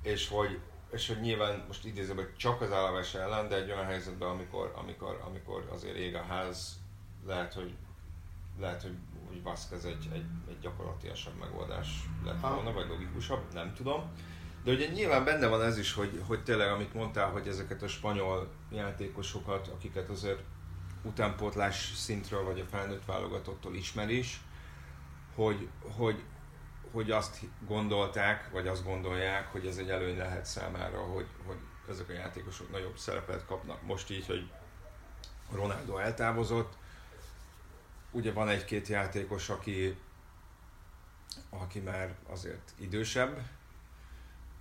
És hogy, és hogy nyilván most hogy csak az Állaves ellen, de egy olyan helyzetben, amikor, amikor, amikor azért ég a ház, lehet, hogy lehet, hogy, hogy Vázquez egy, egy, egy gyakorlatilasabb megoldás lett volna, vagy logikusabb, nem tudom. De ugye nyilván benne van ez is, hogy, hogy tényleg, amit mondtál, hogy ezeket a spanyol játékosokat, akiket azért utánpótlás szintről, vagy a felnőtt válogatottól ismer is, hogy, hogy, hogy azt gondolták, vagy azt gondolják, hogy ez egy előny lehet számára, hogy, hogy ezek a játékosok nagyobb szerepet kapnak. Most így, hogy Ronaldo eltávozott, ugye van egy-két játékos, aki, aki már azért idősebb,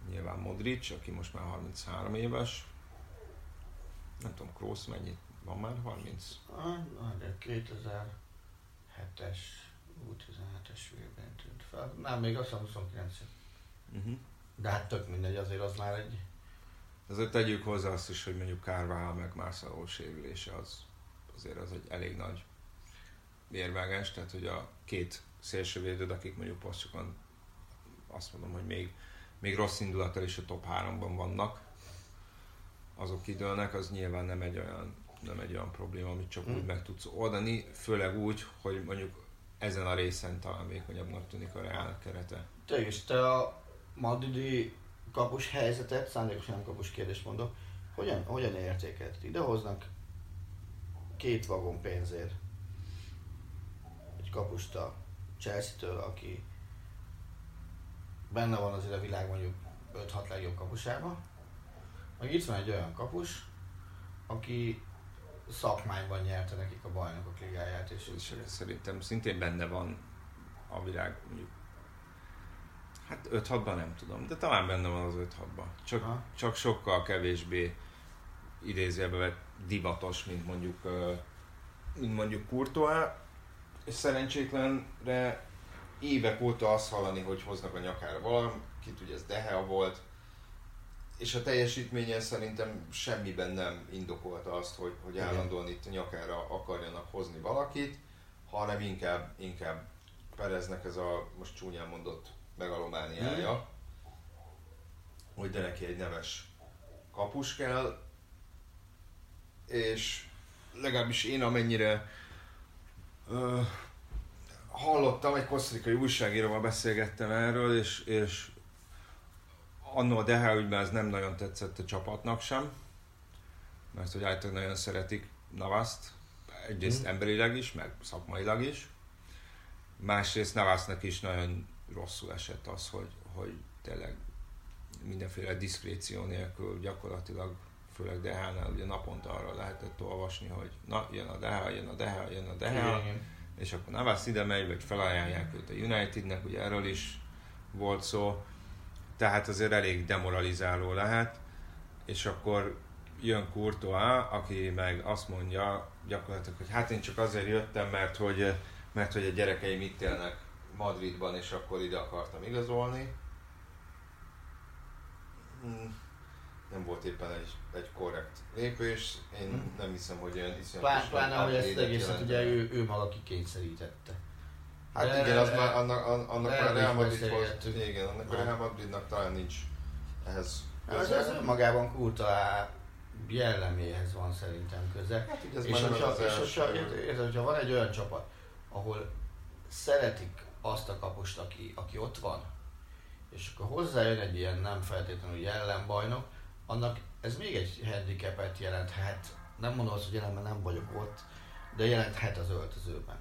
nyilván Modric, aki most már 33 éves, nem tudom, Kroos mennyit, van már 30? Ah, de 2007-es, U17-es végben tűnt fel. Nem, még azt hiszem 29 Uh-huh. De hát tök mindegy, azért az már egy... Azért tegyük hozzá azt is, hogy mondjuk Kárvál meg Marcelo sérülése az azért az egy elég nagy mérvágás, tehát hogy a két szélsővédőd, akik mondjuk posztjukon azt mondom, hogy még, még rossz indulattal is a top 3-ban vannak, azok időlnek, az nyilván nem egy olyan, nem egy olyan probléma, amit csak mm. úgy meg tudsz oldani, főleg úgy, hogy mondjuk ezen a részen talán vékonyabbnak tűnik a Reál kerete. Te és te a madridi kapus helyzetet, szándékosan nem kapus kérdést mondok, hogyan, hogyan értékelt? Idehoznak két vagon pénzért kapust a Chelsea-től, aki benne van azért a világ mondjuk 5-6 legjobb kapusában, meg itt van egy olyan kapus, aki szakmányban nyerte nekik a bajnokok ligáját. És, és szerintem szintén benne van a világ mondjuk Hát 5-6-ban nem tudom, de talán benne van az 5-6-ban. Csak, csak sokkal kevésbé idézőjelbe vett divatos, mint mondjuk, mint mondjuk Courtois, és szerencsétlenre évek óta azt hallani, hogy hoznak a nyakára valamit, ugye ez Dehea volt, és a teljesítménye szerintem semmiben nem indokolta azt, hogy, hogy állandóan itt nyakára akarjanak hozni valakit, hanem inkább, inkább Pereznek ez a most csúnyán mondott megalomániája, hmm. hogy de neki egy neves kapus kell, és legalábbis én amennyire ö, hallottam, egy kosztrikai újságíróval beszélgettem erről, és, és annó a Deha ügyben ez nem nagyon tetszett a csapatnak sem, mert hogy általában nagyon szeretik Navaszt, egyrészt mm. emberileg is, meg szakmailag is. Másrészt Navasznak is nagyon rosszul esett az, hogy, hogy tényleg mindenféle diszkréció nélkül gyakorlatilag főleg Dehánál ugye naponta arra lehetett olvasni, hogy na, jön a Deha, jön a Deha, jön a Deha, igen, és akkor Navas ide megy, vagy felajánlják őt a Unitednek, ugye erről is volt szó, tehát azért elég demoralizáló lehet, és akkor jön Courtois, aki meg azt mondja gyakorlatilag, hogy hát én csak azért jöttem, mert hogy, mert hogy a gyerekeim itt élnek Madridban, és akkor ide akartam igazolni. Hmm. Nem volt éppen egy, egy korrekt lépés. Én hmm. nem hiszem, hogy olyan iszonyatos... Pláne, hogy ezt egészet ugye ő, ő maga kikényszerítette. Hát De igen, az már annak, annak a Real Madridhoz, igen, annak a Real Madridnak talán nincs ehhez köze. Ez, önmagában Kurta jelleméhez van szerintem köze. Hát ez és, hogyha, az és hogyha, érted, hogyha van egy olyan csapat, ahol szeretik azt a kapust, aki, aki ott van, és akkor hozzájön egy ilyen nem feltétlenül jellenbajnok, annak ez még egy handicapet jelenthet. Nem mondom azt, hogy jelenben nem vagyok ott, de jelenthet az öltözőben.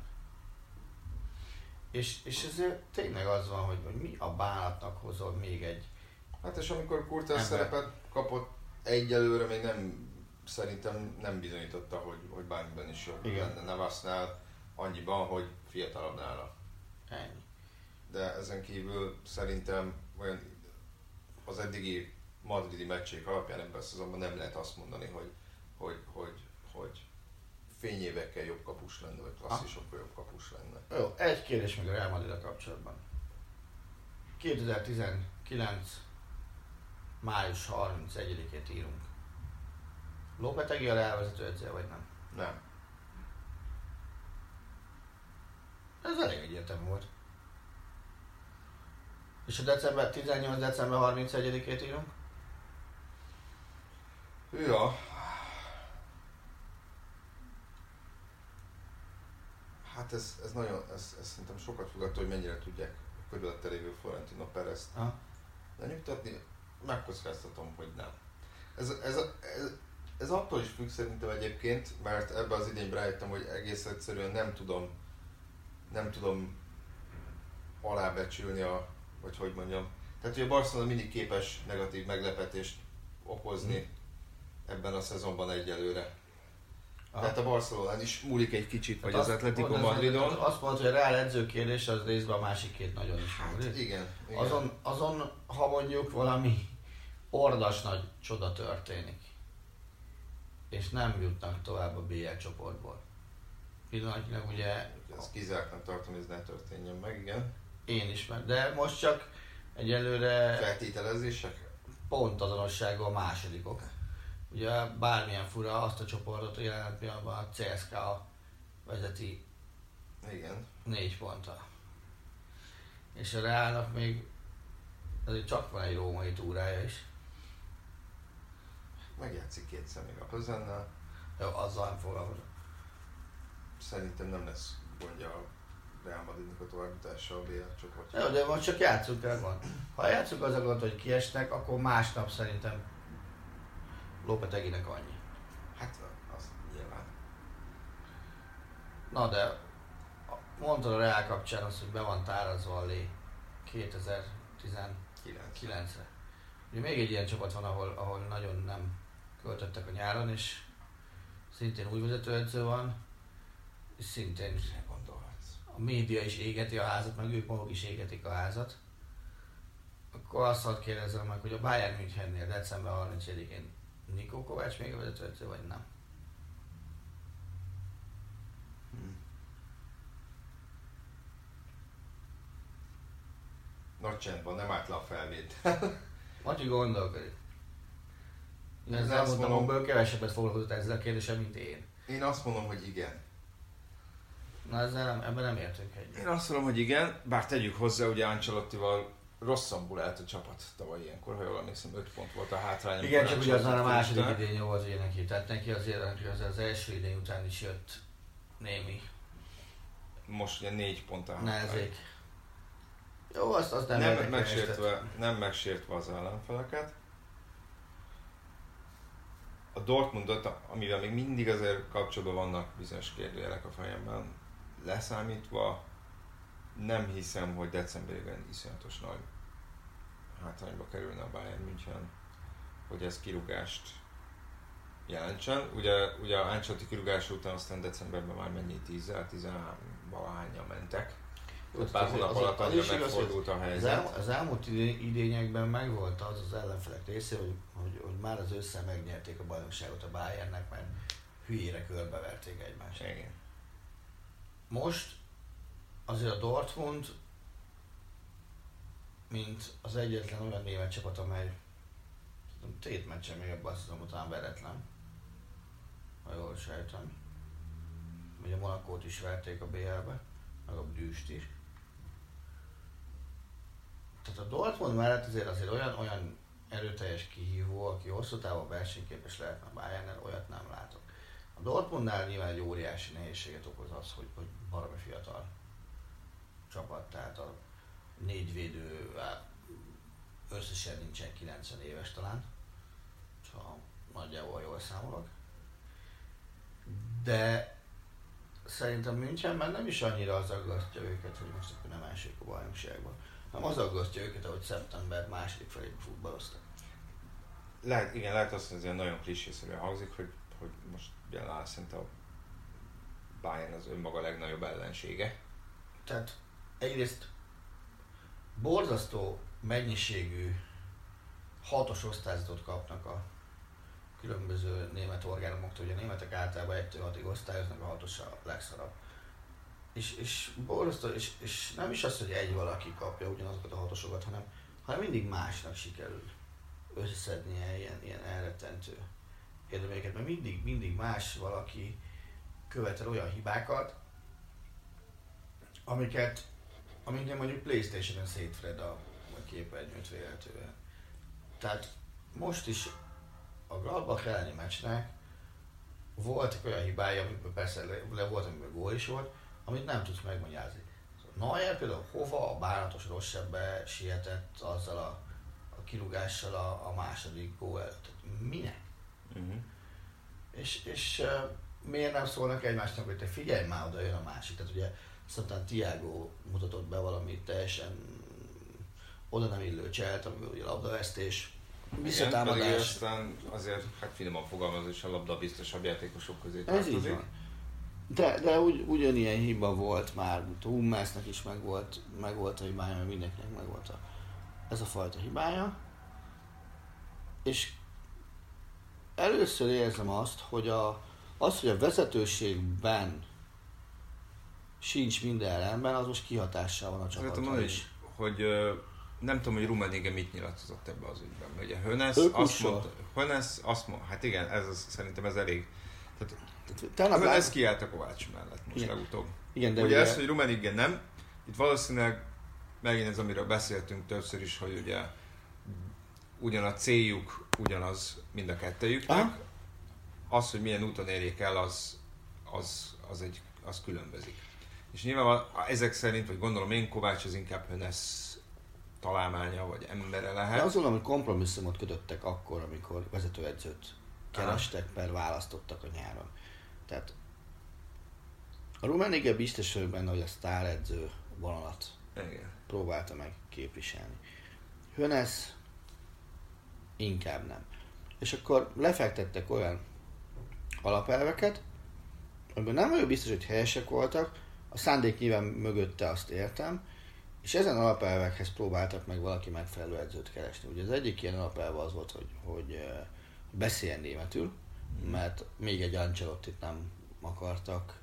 És, és ezért tényleg az van, hogy, hogy mi a bánatnak hozol még egy Hát és amikor Kurtás szerepet kapott egyelőre még nem, szerintem nem bizonyította, hogy, hogy bármiben is jobb Igen. lenne Navasnál, annyiban, hogy fiatalabb nála. Ennyi. De ezen kívül szerintem olyan az eddigi madridi meccsék alapján ebben a szezonban nem lehet azt mondani, hogy, hogy, hogy, hogy fényévekkel jobb kapus lenne, vagy klasszisokkal jobb kapus lenne. Jó, egy kérdés még a Real madrid kapcsolatban. 2019 május 31-ét írunk. Lopetegi a Real vezető edzője, vagy nem? Nem. Ez elég egyértelmű volt. És a december 18. december 31-ét írunk? Ja, Hát ez, ez nagyon, ez, ez szerintem sokat fog attól, hogy mennyire tudják a körülötte lévő Florentino Perez lenyugtatni. Megkockáztatom, hogy nem. Ez, ez, ez, ez attól is függ szerintem egyébként, mert ebbe az idényben rájöttem, hogy egész egyszerűen nem tudom, nem tudom alábecsülni a, vagy hogy mondjam. Tehát, hogy a Barcelona mindig képes negatív meglepetést okozni mm. Ebben a szezonban egyelőre. Tehát a Barcelona is múlik egy kicsit, vagy az, az Atletico Madridon. Azt mondta, hogy a Real edzőkérdés az részben a másik két nagyon is hát, múlik. Igen, igen. Azon, azon, ha mondjuk valami ordas nagy csoda történik, és nem jutnak tovább a BL csoportból. Pillanatnyilag ugye... Ezt kizártnak tartom, hogy ez ne történjen meg, igen. Én is, de most csak Egyelőre Feltételezések? pont azonossággal a másodikok. Ugye bármilyen fura azt a csoportot jelen pillanatban a CSKA vezeti Igen. négy ponttal. És a Reálnak még azért csak van egy római túrája is. Megjátszik kétszer még a Plezennel. Jó, azzal nem foglalkozom. Szerintem nem lesz gondja a Real Madridnak a továbbjutása a BL csoportja. Jó, de most csak játszunk el gond. Ha játszunk az a gond, hogy kiesnek, akkor másnap szerintem Lopeteginek annyi. Hát az nyilván. Na de mondtad a Reál kapcsán azt, hogy be van tárazva a lé 2019-re. Kilenc. Ugye még egy ilyen csapat van, ahol, ahol nagyon nem költöttek a nyáron, és szintén új vezetőedző van, és szintén a média is égeti a házat, meg ők maguk is égetik a házat. Akkor azt hadd kérdezzem meg, hogy a Bayern Münchennél december 31-én Nikó Kovács még a vezetőedző, vagy nem? Nagy csend van, nem állt le a felvétel. Matyi gondolkodik. Én az azt mondom- napokból kevesebbet foglalkozott ezzel a kérdéssel, mint én. Én azt mondom, hogy igen. Na ezzel nem, ebben nem értünk egyet. Én azt mondom, hogy igen, bár tegyük hozzá, ugye Ancelottival rosszabbul állt a csapat tavaly ilyenkor, ha jól emlékszem, 5 pont volt a hátrány. Igen, csak ugye az már a második idény volt ugye neki. Tehát neki azért az, az első idény után is jött némi Most ugye 4 pont a hátrány. Jó, azt, azt nem, Nem, megsértve, nem megsértve az ellenfeleket. A Dortmundot, amivel még mindig azért kapcsolatban vannak bizonyos kérdőjelek a fejemben, leszámítva nem hiszem, hogy decemberben iszonyatos nagy hátrányba kerülne a Bayern München, hogy ez kirúgást jelentsen. Ugye, ugye a Ancelotti kirúgása után aztán decemberben már mennyi 10 13 valahányan mentek. Jó, Pár hónap azért alatt az annyira megfordult a Az, helyzet. el, az elmúlt idé- idényekben megvolt az az ellenfelek része, hogy, hogy, hogy már az össze megnyerték a bajnokságot a Bayernnek, mert hülyére körbeverték egymást. Igen. Most azért a Dortmund, mint az egyetlen olyan német csapat, amely tudom, tét meccsen még abban azt hiszem, után veretlen. Ha jól sejtem. Ugye a Monakót is verték a BL-be, meg a Brüst is. Tehát a Dortmund mellett azért azért olyan, olyan erőteljes kihívó, aki hosszú távon versenyképes lehetne a Bayernnel, olyat nem látok. A Dortmundnál nyilván egy óriási nehézséget okoz az, hogy, hogy baromi fiatal csapat, tehát a négy védő á, összesen nincsen 90 éves talán, ha nagyjából jól számolok. De szerintem Münchenben nem is annyira az aggasztja őket, hogy most akkor nem elsők a bajnokságban, hanem az aggasztja őket, hogy szeptember második felében futballoztak. Lehet, igen, lehet azt mondani, hogy nagyon klisészerűen hangzik, hogy, hogy most jelen áll szerintem a Bayern az önmaga legnagyobb ellensége. Tehát egyrészt borzasztó mennyiségű hatos osztályzatot kapnak a különböző német orgánumoktól. Ugye a németek általában 1 6 osztályoznak, a hatos a legszarabb. És, és borzasztó, és, és nem is az, hogy egy valaki kapja ugyanazokat a hatosokat, hanem, hanem mindig másnak sikerül összeszednie ilyen, ilyen elrettentő érdeméket, mert mindig, mindig más valaki követel olyan hibákat, amiket, amiket mondjuk Playstation-en szétfred a, a képernyőt véletően. Tehát most is a Gladbach elleni meccsnek voltak olyan hibája, amikor persze le, le volt, amikor gól is volt, amit nem tudsz megmagyarázni. Neuer például hova a bánatos rosszabbbe sietett azzal a, a kirúgással a, a második gól előtt. Minek? Uh-huh. És, és uh, miért nem szólnak egymásnak, hogy te figyelj már, oda jön a másik. Tehát ugye szerintem Tiago mutatott be valami teljesen oda nem illő cselt, amiből ugye labdavesztés, visszatámadás. aztán azért, hát finoman fogalmazva is a labda biztosabb játékosok közé Ez így tartozik. van. De, de ugy, ugyanilyen hiba volt már, Hummelsnek is meg volt, meg volt a hibája, mert mindenkinek meg volt a, ez a fajta hibája. És először érzem azt, hogy a, az, hogy a vezetőségben sincs minden rendben, az most kihatással van a csapatra mondani, is. hogy, nem tudom, hogy Rummenigge mit nyilatkozott ebbe az ügyben. Ugye Hönes azt mondta, Hönes azt mondta, hát igen, ez az, szerintem ez elég. Tehát Tegnap Hönes lát... kiállt a Kovács mellett most Igen. legutóbb. Igen, de De ugye ugye, ez, hogy Rummenigge nem, itt valószínűleg megint ez, amiről beszéltünk többször is, hogy ugye ugyan a céljuk ugyanaz mind a kettejüknek, Aha. az, hogy milyen úton érjék el, az, az, az, egy, az különbözik. És nyilván ezek szerint, vagy gondolom én, Kovács az inkább Hönes találmánya, vagy embere de lehet. azt gondolom, hogy kompromisszumot kötöttek akkor, amikor vezetőedzőt kerestek, per választottak a nyáron. Tehát a Rummenigge biztos vagyok benne, hogy a sztáredző vonalat Igen. próbálta meg képviselni. Hönes inkább nem. És akkor lefektettek olyan alapelveket, amiben nem vagyok biztos, hogy helyesek voltak, a szándék nyilván mögötte azt értem, és ezen alapelvekhez próbáltak meg valaki megfelelő edzőt keresni. Ugye az egyik ilyen alapelve az volt, hogy, hogy beszéljen németül, mert még egy Ancelottit nem akartak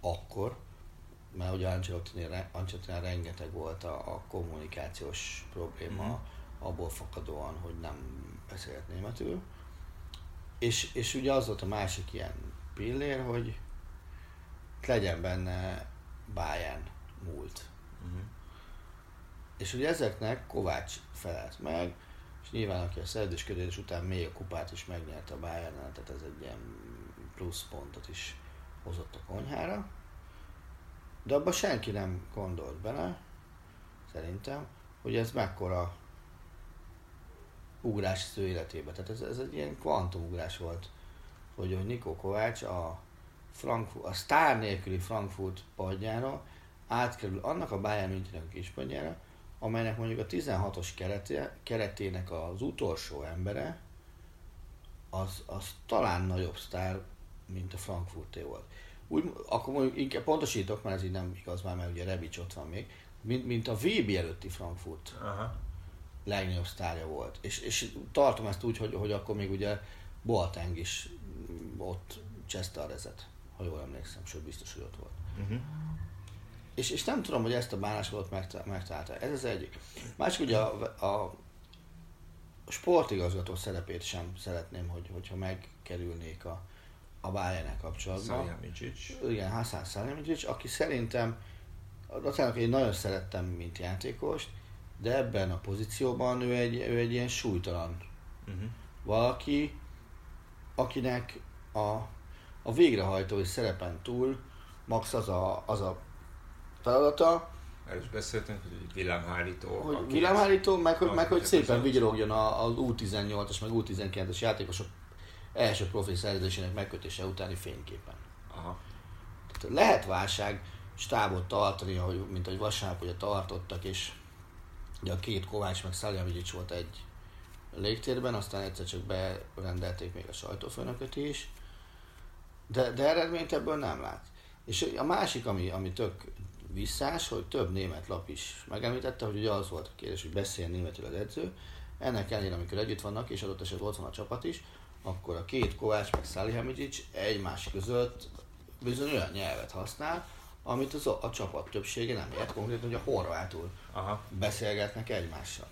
akkor, mert ugye Ancelottinél, Ancelottinél rengeteg volt a, a kommunikációs probléma, Mhm. abból fakadóan, hogy nem beszélt németül. És, és ugye az volt a másik ilyen pillér, hogy legyen benne Bayern múlt. Uh-huh. És ugye ezeknek Kovács felelt meg, és nyilván aki a szerződésködés után még a kupát is megnyerte a bayern tehát ez egy ilyen plusz pontot is hozott a konyhára. De abban senki nem gondolt bele, szerintem, hogy ez mekkora ugrás az ő életébe. Tehát ez, ez egy ilyen kvantumugrás volt, hogy, hogy Nikó Kovács a, Frankfurt, a sztár nélküli Frankfurt padjára átkerül annak a Bayern Münchennek a kispadjára, amelynek mondjuk a 16-os kerete, keretének az utolsó embere, az, az talán nagyobb sztár, mint a Frankfurté volt. Úgy, akkor mondjuk inkább pontosítok, mert ez így nem igaz már, mert ugye Rebic ott van még, mint, mint a VB előtti Frankfurt Aha. legnagyobb sztárja volt. És, és tartom ezt úgy, hogy, hogy akkor még ugye Boateng is ott cseszte a rezet, ha jól emlékszem, sőt biztos, hogy ott volt. Uh-huh. És, és nem tudom, hogy ezt a bánásmódot megta- megtalálta. Ez az egyik. Másik ugye a, a sportigazgató szerepét sem szeretném, hogy, hogyha megkerülnék a, a bayern kapcsolatban. Szajjamicsics. Igen, Hassan Salihamidzic, aki szerintem, Latának én nagyon szerettem, mint játékost, de ebben a pozícióban ő egy, ő egy ilyen súlytalan Uh-huh. valaki, akinek a, a végrehajtói szerepen túl max az a, az a feladata, Erről is beszéltünk, hogy villámhárító. hogy villámhárító, meg, hogy- meg hogy szépen vigyorogjon az U18-as, meg U19-es játékosok első profi szerződésének megkötése utáni fényképen. Aha. Tehát lehet válság stábot tartani, ahogy, mint ahogy vasárnap ugye tartottak, és ugye a két Kovács meg Szaljavidics volt egy légtérben, aztán egyszer csak berendelték még a sajtófőnököt is, de, de eredményt ebből nem lát. És a másik, ami, ami tök visszás, hogy több német lap is megemlítette, hogy ugye az volt a kérdés, hogy beszéljen németül az edző. Ennek ellenére, amikor együtt vannak, és adott esetben ott van a csapat is, akkor a két Kovács meg Salihamidzic egymás között bizony olyan nyelvet használ, amit az, a, a csapat többsége nem ért, konkrétan, hogy a horvátul Aha. beszélgetnek egymással.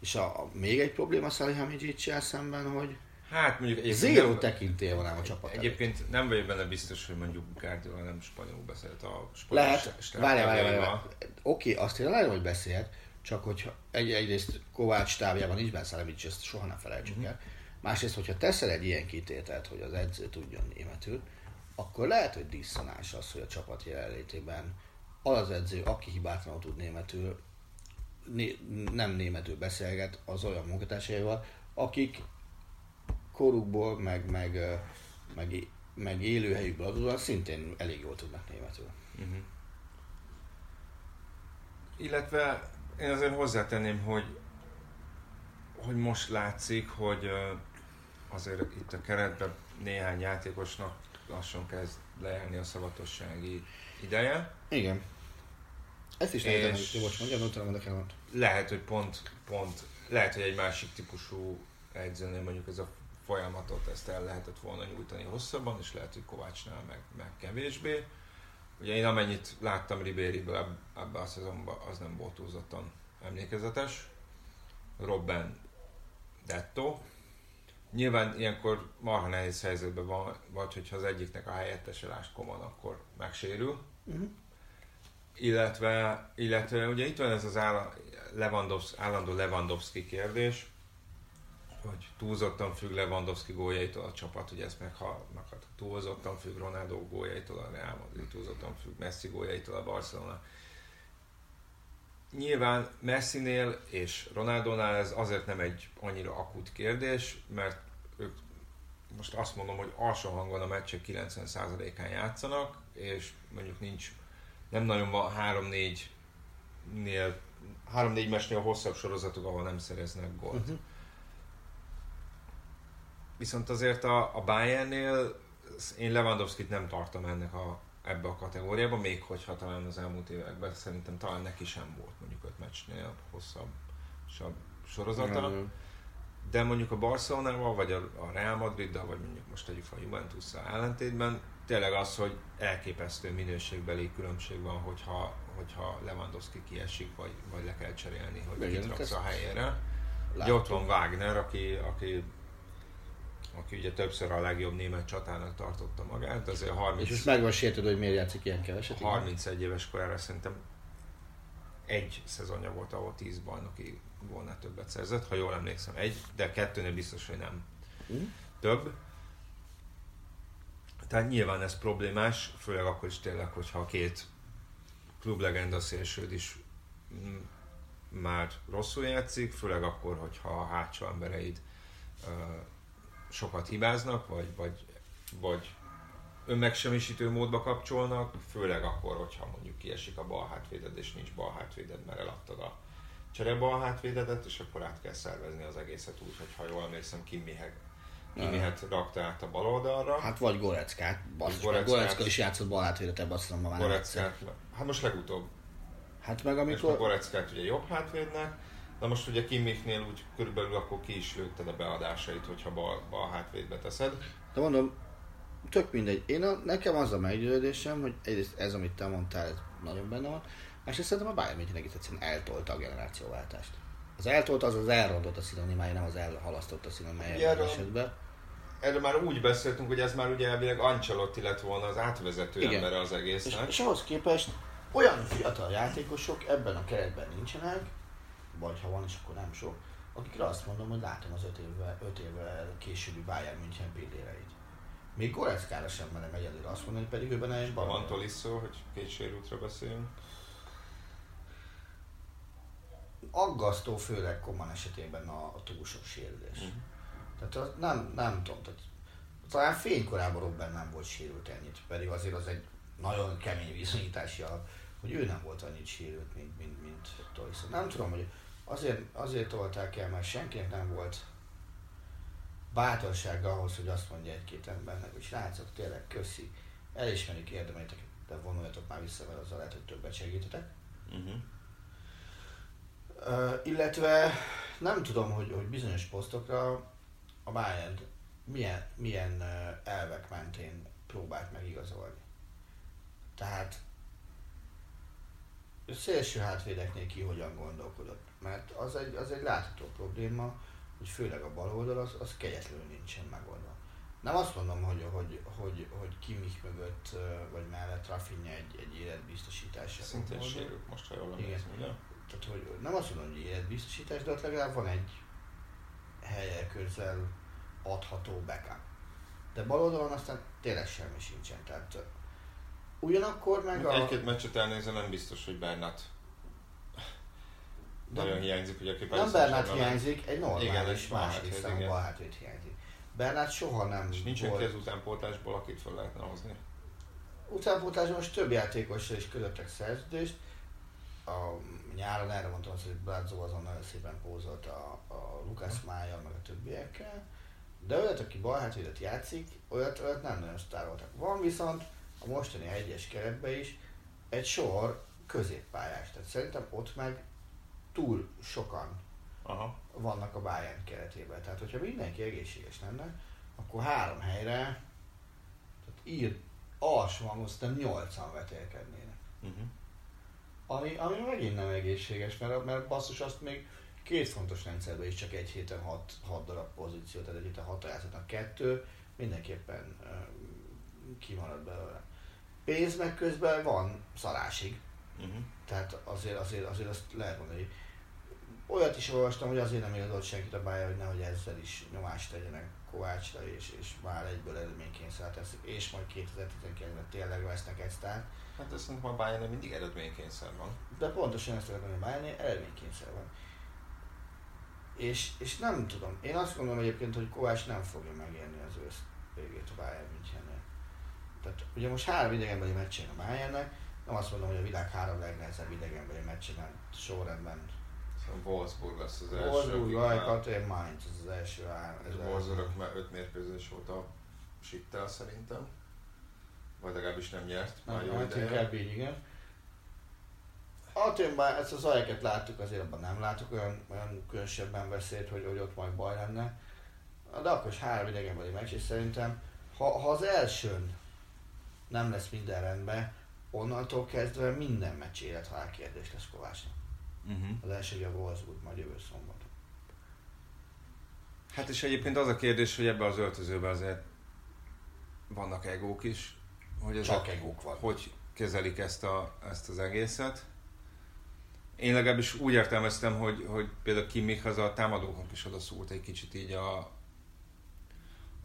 És a, a még egy probléma Salihamidzic-sel szemben, hogy Hát mondjuk egyébként zéró nem- tekintélye van ám a csapat előtt. Egyébként nem vagyok benne biztos, hogy mondjuk Guardiola nem spanyolul beszélt a spanyol Lehet, várjál, várjál. Oké, azt én lehet, hogy beszélt, csak hogyha egy, egyrészt Kovács stábjában nincs benne Szalemics, ezt soha ne felejtsük Mhm. el. Másrészt, hogyha teszel egy ilyen kitételt, hogy az edző tudjon németül, akkor lehet, hogy diszonás az, hogy a csapat jelenlétében az az edző, aki hibátlanul tud németül, né, nem németül beszélget az olyan munkatársaival, akik korukból, meg, meg, meg, meg élőhelyükből adódóan szintén elég jól tudnak németül. Illetve én azért hozzátenném, hogy, hogy most látszik, hogy azért itt a keretben néhány játékosnak lassan kezd lejárni a szavatossági ideje. Igen. Ezt is lehet, hogy most mondjam, utána mondok el. Lehet, hogy pont, pont, lehet, hogy egy másik típusú edzőnél mondjuk ez a folyamatot, ezt el lehetett volna nyújtani hosszabban, és lehet, hogy Kovácsnál meg, meg kevésbé. Ugye én amennyit láttam Ribériből eb- ebben a szezonban, az nem volt túlzottan emlékezetes. Robben Detto. Nyilván ilyenkor marha nehéz helyzetben van, vagy hogyha az egyiknek a helyettese Lás Koman, akkor megsérül. Uh-huh. Illetve, illetve ugye itt van ez az áll, Lewandowski, állandó Lewandowski kérdés, hogy túlzottan függ Lewandowski gólyaitól a csapat, ugye ezt meghallnak, túlzottan függ Ronaldo gólyaitól a Real Madrid, túlzottan függ Messi gólyaitól a Barcelona. Nyilván Messinél és Ronaldonál ez azért nem egy annyira akut kérdés, mert ők most azt mondom, hogy alsó hangon a meccsek 90%-án játszanak, és mondjuk nincs, nem nagyon van 3-4-nél 3-4 mesnél hosszabb sorozatok, ahol nem szereznek gólt. Uh-huh. Viszont azért a, a Bayernnél én Lewandowski-t nem tartom ennek a, ebbe a kategóriába, még hogyha talán az elmúlt években szerintem talán neki sem volt mondjuk öt meccsnél hosszabb sorozata. Mm. De mondjuk a Barcelonával, vagy a, a Real Madriddal, vagy mondjuk most tegyük a juventus ellentétben, tényleg az, hogy elképesztő minőségbeli különbség van, hogyha, hogyha Lewandowski kiesik, vagy, vagy le kell cserélni, hogy kitraksz a helyére. Ugye ott van Wagner, aki, aki aki ugye többször a legjobb német csatának tartotta magát, azért 30... És most meg van sértőd, hogy miért játszik ilyen keveset? 31 éves korára szerintem egy szezonja volt, ahol 10 bajnoki volna többet szerzett, ha jól emlékszem, egy, de kettőnél biztos, hogy nem mm. több. Tehát nyilván ez problémás, főleg akkor is tényleg, hogyha a két klublegenda szélsőd is már rosszul játszik, főleg akkor, hogyha a hátsó embereid sokat hibáznak, vagy, vagy, vagy önmegsemmisítő módba kapcsolnak, főleg akkor, hogyha mondjuk kiesik a bal hátvéded, és nincs bal hátvéded, mert eladtad a csere bal hátvédedet, és akkor át kell szervezni az egészet úgy, hogy ha jól emlékszem, Kimmihet Kimmihet rakta át a bal oldalra. Hát vagy Goreckát, Goreckát, Gorecka is játszott bal hátvédet ebben azt mondom, már Goreckát, hát most legutóbb. Hát meg amikor... És Goreckát ugye jobb hátvédnek, Na most ugye Kimmichnél úgy körülbelül akkor ki is lőtted a beadásait, hogyha bal, bal hátvédbe teszed. De mondom, tök mindegy. Én a, nekem az a meggyőződésem, hogy egyrészt ez, amit te mondtál, ez nagyon benne van, másrészt szerintem a Bayern München egész egyszerűen eltolta a generációváltást. Az eltolt az az elrontott a szinonimája, nem az elhalasztott a szinonimája ebben esetben. Erről már úgy beszéltünk, hogy ez már ugye elvileg Ancelotti lett volna az átvezető Igen. embere az egésznek. És, és ahhoz képest olyan fiatal játékosok ebben a keretben nincsenek, vagy ha van is, akkor nem sok, akikre azt mondom, hogy látom az 5 évvel, 5 évvel későbbi Bayern München pilléreit. Még Goreckára sem merem egyedül azt mondani, pedig ő benne egy bal. Van Tolisso, hogy két sérültre beszélünk. Aggasztó, főleg Koman esetében a, a túl sok sérülés. Uh-huh. Tehát az nem, nem tudom, tehát talán fénykorában Robben nem volt sérült ennyit, pedig azért az egy nagyon kemény bizonyítási alap, hogy ő nem volt annyit sérült, mint, mint, mint Tolisso. Nem tudom, hogy azért, azért tolták el, mert senkinek nem volt bátorsága ahhoz, hogy azt mondja egy-két embernek, hogy srácok, tényleg köszi, elismerik érdemeiteket, de vonuljatok már vissza, mert azzal lehet, hogy többet segítetek. Uh-huh. Uh, illetve nem tudom, hogy, hogy bizonyos posztokra a Bayern milyen, milyen elvek mentén próbált megigazolni. Tehát szélső hátvédeknél ki hogyan gondolkodott. Mert az egy, az egy látható probléma, hogy főleg a bal oldal az, az kegyetlenül nincsen megoldva. Nem azt mondom, hogy, hogy, hogy, hogy Kimich mögött vagy mellett Rafinha egy, egy életbiztosítás. Szintén sérült most, ha jól emlékszem, ugye? Tehát, hogy nem azt mondom, hogy életbiztosítás, de ott legalább van egy helye közel adható backup. De bal oldalon aztán tényleg semmi sincsen. Tehát Ugyanakkor meg a... Egy-két meccset elnézve nem biztos, hogy Bernat nagyon hiányzik, ugye aki Nem Bernát hiányzik, egy normális igen, második számú hátvéd hiányzik. Bernát soha nem És nincsen volt... ki az utánpótlásból, akit fel lehetne hozni? Utánpótlásban most több játékossal is kötöttek szerződést. A nyáron erre mondtam azt, hogy Brazzo azon nagyon szépen pózolt a, a Lucas Mája, meg a többiekkel. De olyat, aki balhátvédet játszik, olyat, olyat nem nagyon sztároltak. Van viszont a mostani egyes keretben is egy sor középpályás. Tehát szerintem ott meg túl sokan Aha. vannak a Bayern keretében. Tehát, hogyha mindenki egészséges lenne, akkor három helyre tehát ír alsóan aztán nyolcan vetélkednének. Uh-huh. Ami, ami megint nem egészséges, mert, mert basszus azt még két fontos rendszerben is csak egy héten hat, hat darab pozíció, tehát egy héten hat játszhatnak kettő, mindenképpen uh, kimarad belőle. Pénz meg közben van szarásig, Uh-huh. tehát azért, azért, azért azt lehet mondani. Olyat is olvastam, hogy azért nem igazol senkit a bája, hogy nehogy ezzel is nyomást tegyenek Kovácsra, és, és már egyből eredménykényszerre teszik, és majd 2019-ben tényleg vesznek egy sztárt. Hát azt szerintem a Bayern mindig eredménykényszer van. De pontosan ezt akartam, hogy Bayern eredménykényszer van. És, és nem tudom, én azt gondolom egyébként, hogy Kovács nem fogja megérni az ősz végét a Bayern Münchennél. Tehát ugye most három idegenbeli meccsen a Bayernnek, nem azt mondom, hogy a világ három legnehezebb idegenbeli meccsen sorrendben. Szóval Wolfsburg lesz az első. Wolfsburg, én Mainz, az első három. Ez a Wolfsburg már öt mérkőzés volt a sittel szerintem. Vagy legalábbis nem nyert. Már jó Hát inkább így, igen. Aténban ezt az ajeket láttuk, azért abban nem látok olyan, olyan különösebben veszélyt, hogy, hogy ott majd baj lenne. De akkor is három idegenbeli meccs, és szerintem, ha, ha az elsőn nem lesz minden rendben, onnantól kezdve minden meccs élethalál kérdés lesz Kovácsnak. Uh-huh. Az első a Wolfsburg, majd jövő szombat. Hát és egyébként az a kérdés, hogy ebbe az öltözőben azért vannak egók is. Hogy ezek, Csak egók van. Hogy kezelik ezt, a, ezt az egészet. Én legalábbis úgy értelmeztem, hogy, hogy például Kimmich az a támadóknak is odaszúlt egy kicsit így a,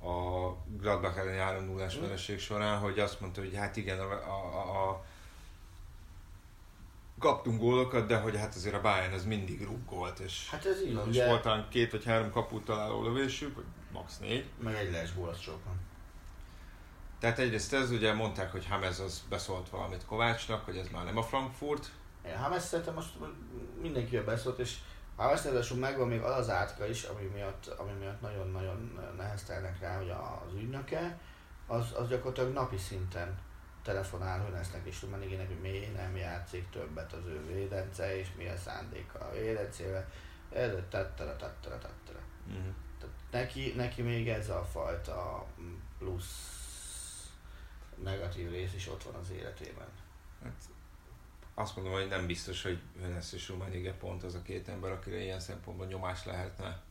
a Gladbach elleni 3 0 Mm. vereség során, hogy azt mondta, hogy hát igen, a, a, a, a kaptunk gólokat, de hogy hát azért a Bayern az mindig rúgolt, és Hát ez így van, és ugye, volt talán két vagy három kaput találó lövésük, vagy max. négy. meg egy lees gól, az sok van. Tehát egyrészt ez, ugye mondták, hogy Hamez az beszólt valamit Kovácsnak, hogy ez már nem a Frankfurt. Én Hames szerintem most mindenkivel beszólt, és Hames ráadásul megvan még az az átka is, ami miatt, ami miatt nagyon-nagyon neheztelnek rá, hogy az ügynöke, az, az gyakorlatilag napi szinten telefonál Hönesznek és Rummenigének, hogy miért nem játszik többet az ő védence, és mi a szándéka a védencével. Ez a tattara, tattara, tattara. Mm. Tehát neki, neki még ez a fajta plusz negatív rész is ott van az életében. Hát azt mondom, hogy nem biztos, hogy Hönes és Rummenigge pont az a két ember, akire ilyen szempontból nyomás lehetne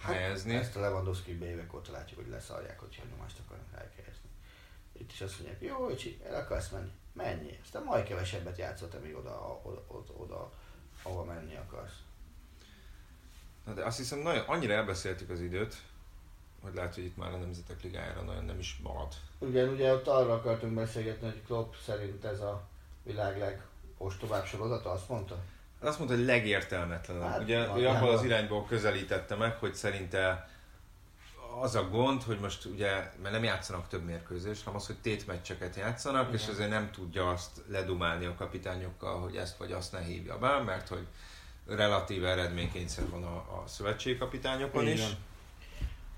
helyezni. Ezt a Lewandowski évek óta látjuk, hogy leszarják, hogyha nyomást akarnak ráhelyezni. Itt is azt mondják, jó, öcsi, el akarsz menni, menjél. Aztán majd kevesebbet játszott, még oda, oda, oda, oda, ahova menni akarsz. Na de azt hiszem, nagyon, annyira elbeszéltük az időt, hogy lehet, hogy itt már a Nemzetek Ligájára nagyon nem is marad. Ugye, ugye ott arra akartunk beszélgetni, hogy Klopp szerint ez a világ legostobább sorozata, azt mondta? Azt mondta, hogy legértelmetlenebb. Hát, Ugye ő abból az irányból közelítette meg, hogy szerinte az a gond, hogy most ugye, mert nem játszanak több mérkőzést, hanem az, hogy tétmeccseket játszanak, Igen. és Igen. azért nem tudja azt ledumálni a kapitányokkal, hogy ezt vagy azt ne hívja be, mert hogy relatív eredménykényszer van a, a szövetségkapitányokon Így is.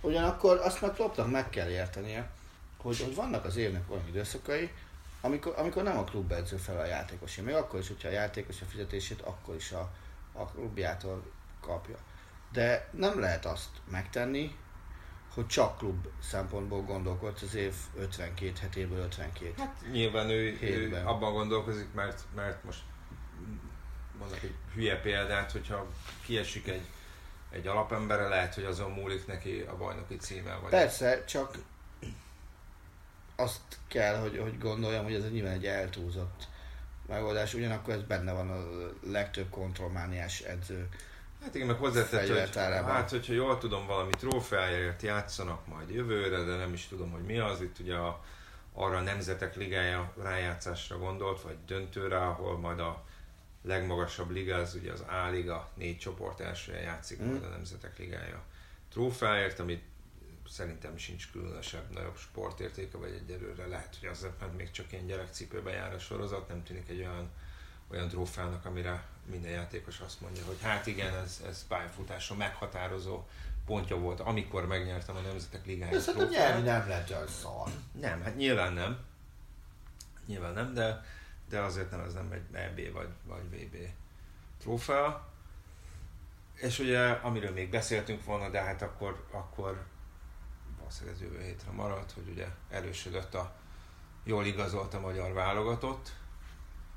Ugyanakkor azt meg Kloppnak meg kell értenie, hogy, hogy vannak az évnek olyan időszakai, amikor, amikor nem a klubedző fel a játékosé, még akkor is, hogyha a játékos a fizetését akkor is a, a klubjától kapja. De nem lehet azt megtenni, hogy csak klub szempontból gondolkodsz az év 52 hetéből 52. Hát nyilván ő, ő abban gondolkozik, mert, mert most mondok egy hülye példát, hogyha kiesik egy, egy alapembere, lehet, hogy azon múlik neki a bajnoki címe. Vagy Persze, csak azt kell, hogy, hogy gondoljam, hogy ez egy nyilván egy eltúlzott megoldás, ugyanakkor ez benne van a legtöbb kontrollmániás edző. Hát igen, meg hozzátett, hogy hát, hogyha jól tudom, valami trófeáért játszanak majd jövőre, de nem is tudom, hogy mi az. Itt ugye a, arra a Nemzetek Ligája rájátszásra gondolt, vagy döntőre, ahol majd a legmagasabb liga, az ugye az A-liga, négy csoport elsője játszik Mm. majd a Nemzetek Ligája trófeáért, amit szerintem sincs különösebb nagyobb sportértéke, vagy egyelőre lehet, hogy azért, mert még csak ilyen gyerekcipőbe jár a sorozat, nem tűnik egy olyan, olyan trófának, amire minden játékos azt mondja, hogy hát igen, ez, ez pályafutáson meghatározó pontja volt, amikor megnyertem a Nemzetek Ligája De szerintem trófeát. nyerni nem lehet olyan szar. Nem, hát nyilván nem. Nyilván nem, de, de azért nem, ez nem egy EB vagy, vagy VB trófea. És ugye, amiről még beszéltünk volna, de hát akkor, akkor valószínűleg ez jövő hétre maradt, hogy ugye erősödött a jól igazolt a magyar válogatott.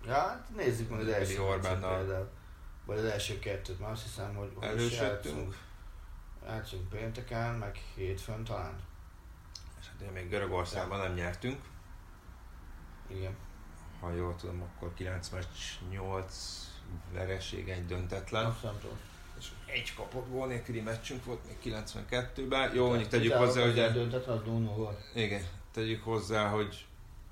Ja, hát nézzük meg az első meccset például. Vagy az első kettőt, mert azt hiszem, hogy, hogy Elősödtünk. játszunk, pénteken, meg hétfőn talán. És hát még Görögországban nem nyertünk. Igen. Ha jól tudom, akkor 9 meccs, 8 vereség, egy döntetlen. Azt nem tudom. És egy kapott gól nélküli meccsünk volt még 92-ben. Jó, mondjuk tegyük hozzá, az ugye... Döntetlen az 0 volt. Igen, tegyük hozzá, hogy,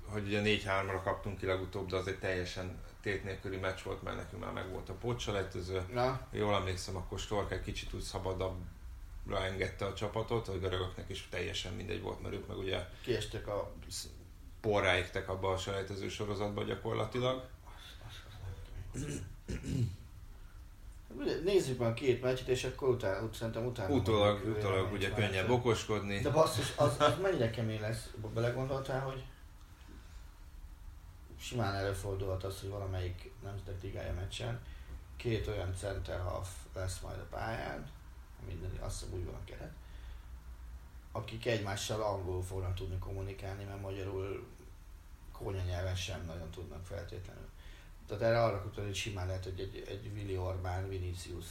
hogy ugye 4-3-ra kaptunk ki legutóbb, de az egy teljesen tét nélküli meccs volt, mert nekünk már meg volt a pocselejtező. Na, Jól emlékszem, akkor Stork egy kicsit úgy szabadabbra engedte a csapatot, a görögöknek is teljesen mindegy volt, mert ők meg ugye kiestek a... porrá égtek abba a selejtező sorozatba gyakorlatilag. Nézzük meg a két meccset, és akkor utána, ut- szerintem utána... Utólag, utólag ugye könnyebb okoskodni. De basszus, az, az mennyire kemény lesz? Belegondoltál, hogy simán előfordulhat az, hogy valamelyik nemzetek ligája meccsen két olyan center half lesz majd a pályán, minden, azt hiszem úgy van a keret, akik egymással angolul fognak tudni kommunikálni, mert magyarul kónya nyelven sem nagyon tudnak feltétlenül. Tehát erre arra kutatni, hogy simán lehet, hogy egy, egy Willi Orbán, Vinicius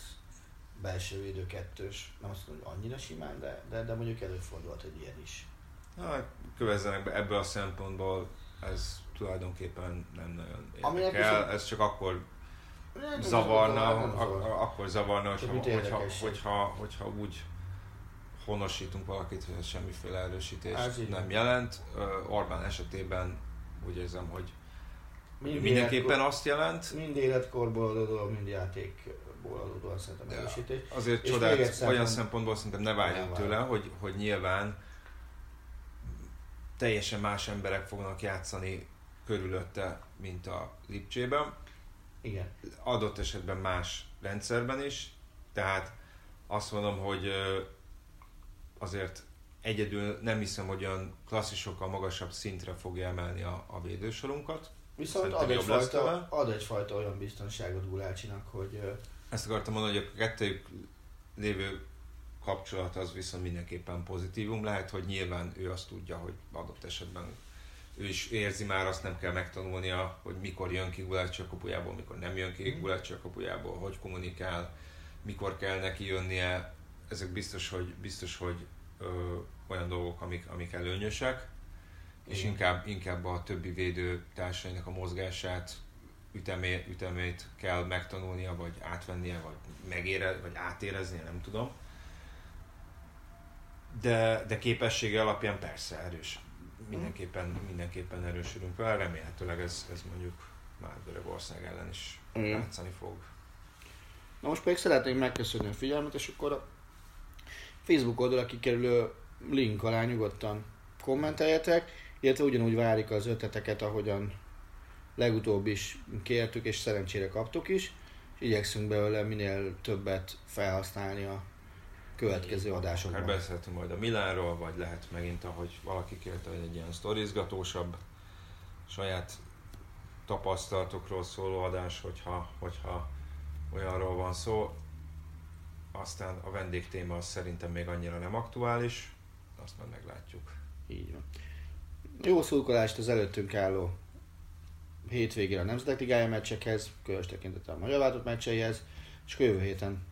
belső védő kettős, nem azt mondom, hogy annyira simán, de, de, de mondjuk előfordulhat egy ilyen is. Na, kövezzenek be ebből a szempontból, ez tulajdonképpen nem nagyon érdekel, viszont- ez csak akkor Nem, zavarna, nem ak- akkor zavarna, hogyha, hogyha, hogyha, hogyha úgy honosítunk valakit, hogy ez semmiféle erősítést nem jelent. Orbán esetében úgy érzem, hogy Mind mindenképpen életkor- azt jelent, Mind életkorból adódóan, mind játékból adódóan szerintem de erősítés. azért És csodát, olyan szempontból szerintem ne várjunk Nem tőle, hogy, hogy nyilván teljesen más emberek fognak játszani körülötte, mint a Lipcsében. Igen. adott esetben más rendszerben is, tehát azt mondom, hogy azért egyedül nem hiszem, hogy olyan klasszisokkal magasabb szintre fogja emelni a, a védősorunkat. Viszont Szerintem ad egyfajta, ad egyfajta olyan biztonságot Gulácsinak, hogy Ezt akartam mondani, hogy a kettőjük lévő kapcsolat az viszont mindenképpen pozitívum lehet, hogy nyilván ő azt tudja, hogy adott esetben ő is érzi már, azt nem kell megtanulnia, hogy mikor jön ki Gulácsi a kapujából, mikor nem jön ki Gulácsi a kapujából, hogy kommunikál, mikor kell neki jönnie. Ezek biztos, hogy, biztos, hogy ö, olyan dolgok, amik, amik előnyösek, és Igen. inkább, inkább a többi védő társainak a mozgását, ütemé, ütemét kell megtanulnia, vagy átvennie, vagy megére, vagy átéreznie, nem tudom. De, de képessége alapján persze erős. Mindenképpen, mindenképpen erősödünk vele, remélhetőleg ez, ez mondjuk már Görögország ellen is Igen. játszani fog. Na most pedig szeretnénk megköszönni a figyelmet, és akkor a Facebook oldalra kikerülő link alá nyugodtan kommenteljetek, illetve ugyanúgy várjuk az ötleteket, ahogyan legutóbb is kértük, és szerencsére kaptuk is, és igyekszünk belőle minél többet felhasználni a következő Akár adásokban. beszélhetünk majd a Milánról, vagy lehet megint, ahogy valaki kérte, hogy egy ilyen sztorizgatósabb, saját tapasztalatokról szóló adás, hogyha, hogyha olyanról van szó. Aztán a vendégtéma az szerintem még annyira nem aktuális, azt majd meglátjuk. Így van. Jó szurkolást az előttünk álló hétvégére a Nemzetek Ligája meccsekhez, különös tekintettel a Magyar Váltott meccseihez, és jövő héten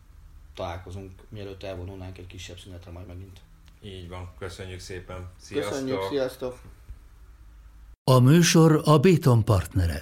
találkozunk, mielőtt elvonulnánk egy kisebb szünetre majd megint. Így van, köszönjük szépen. Sziasztok! Köszönjük, sziasztok! A műsor a Béton partnere.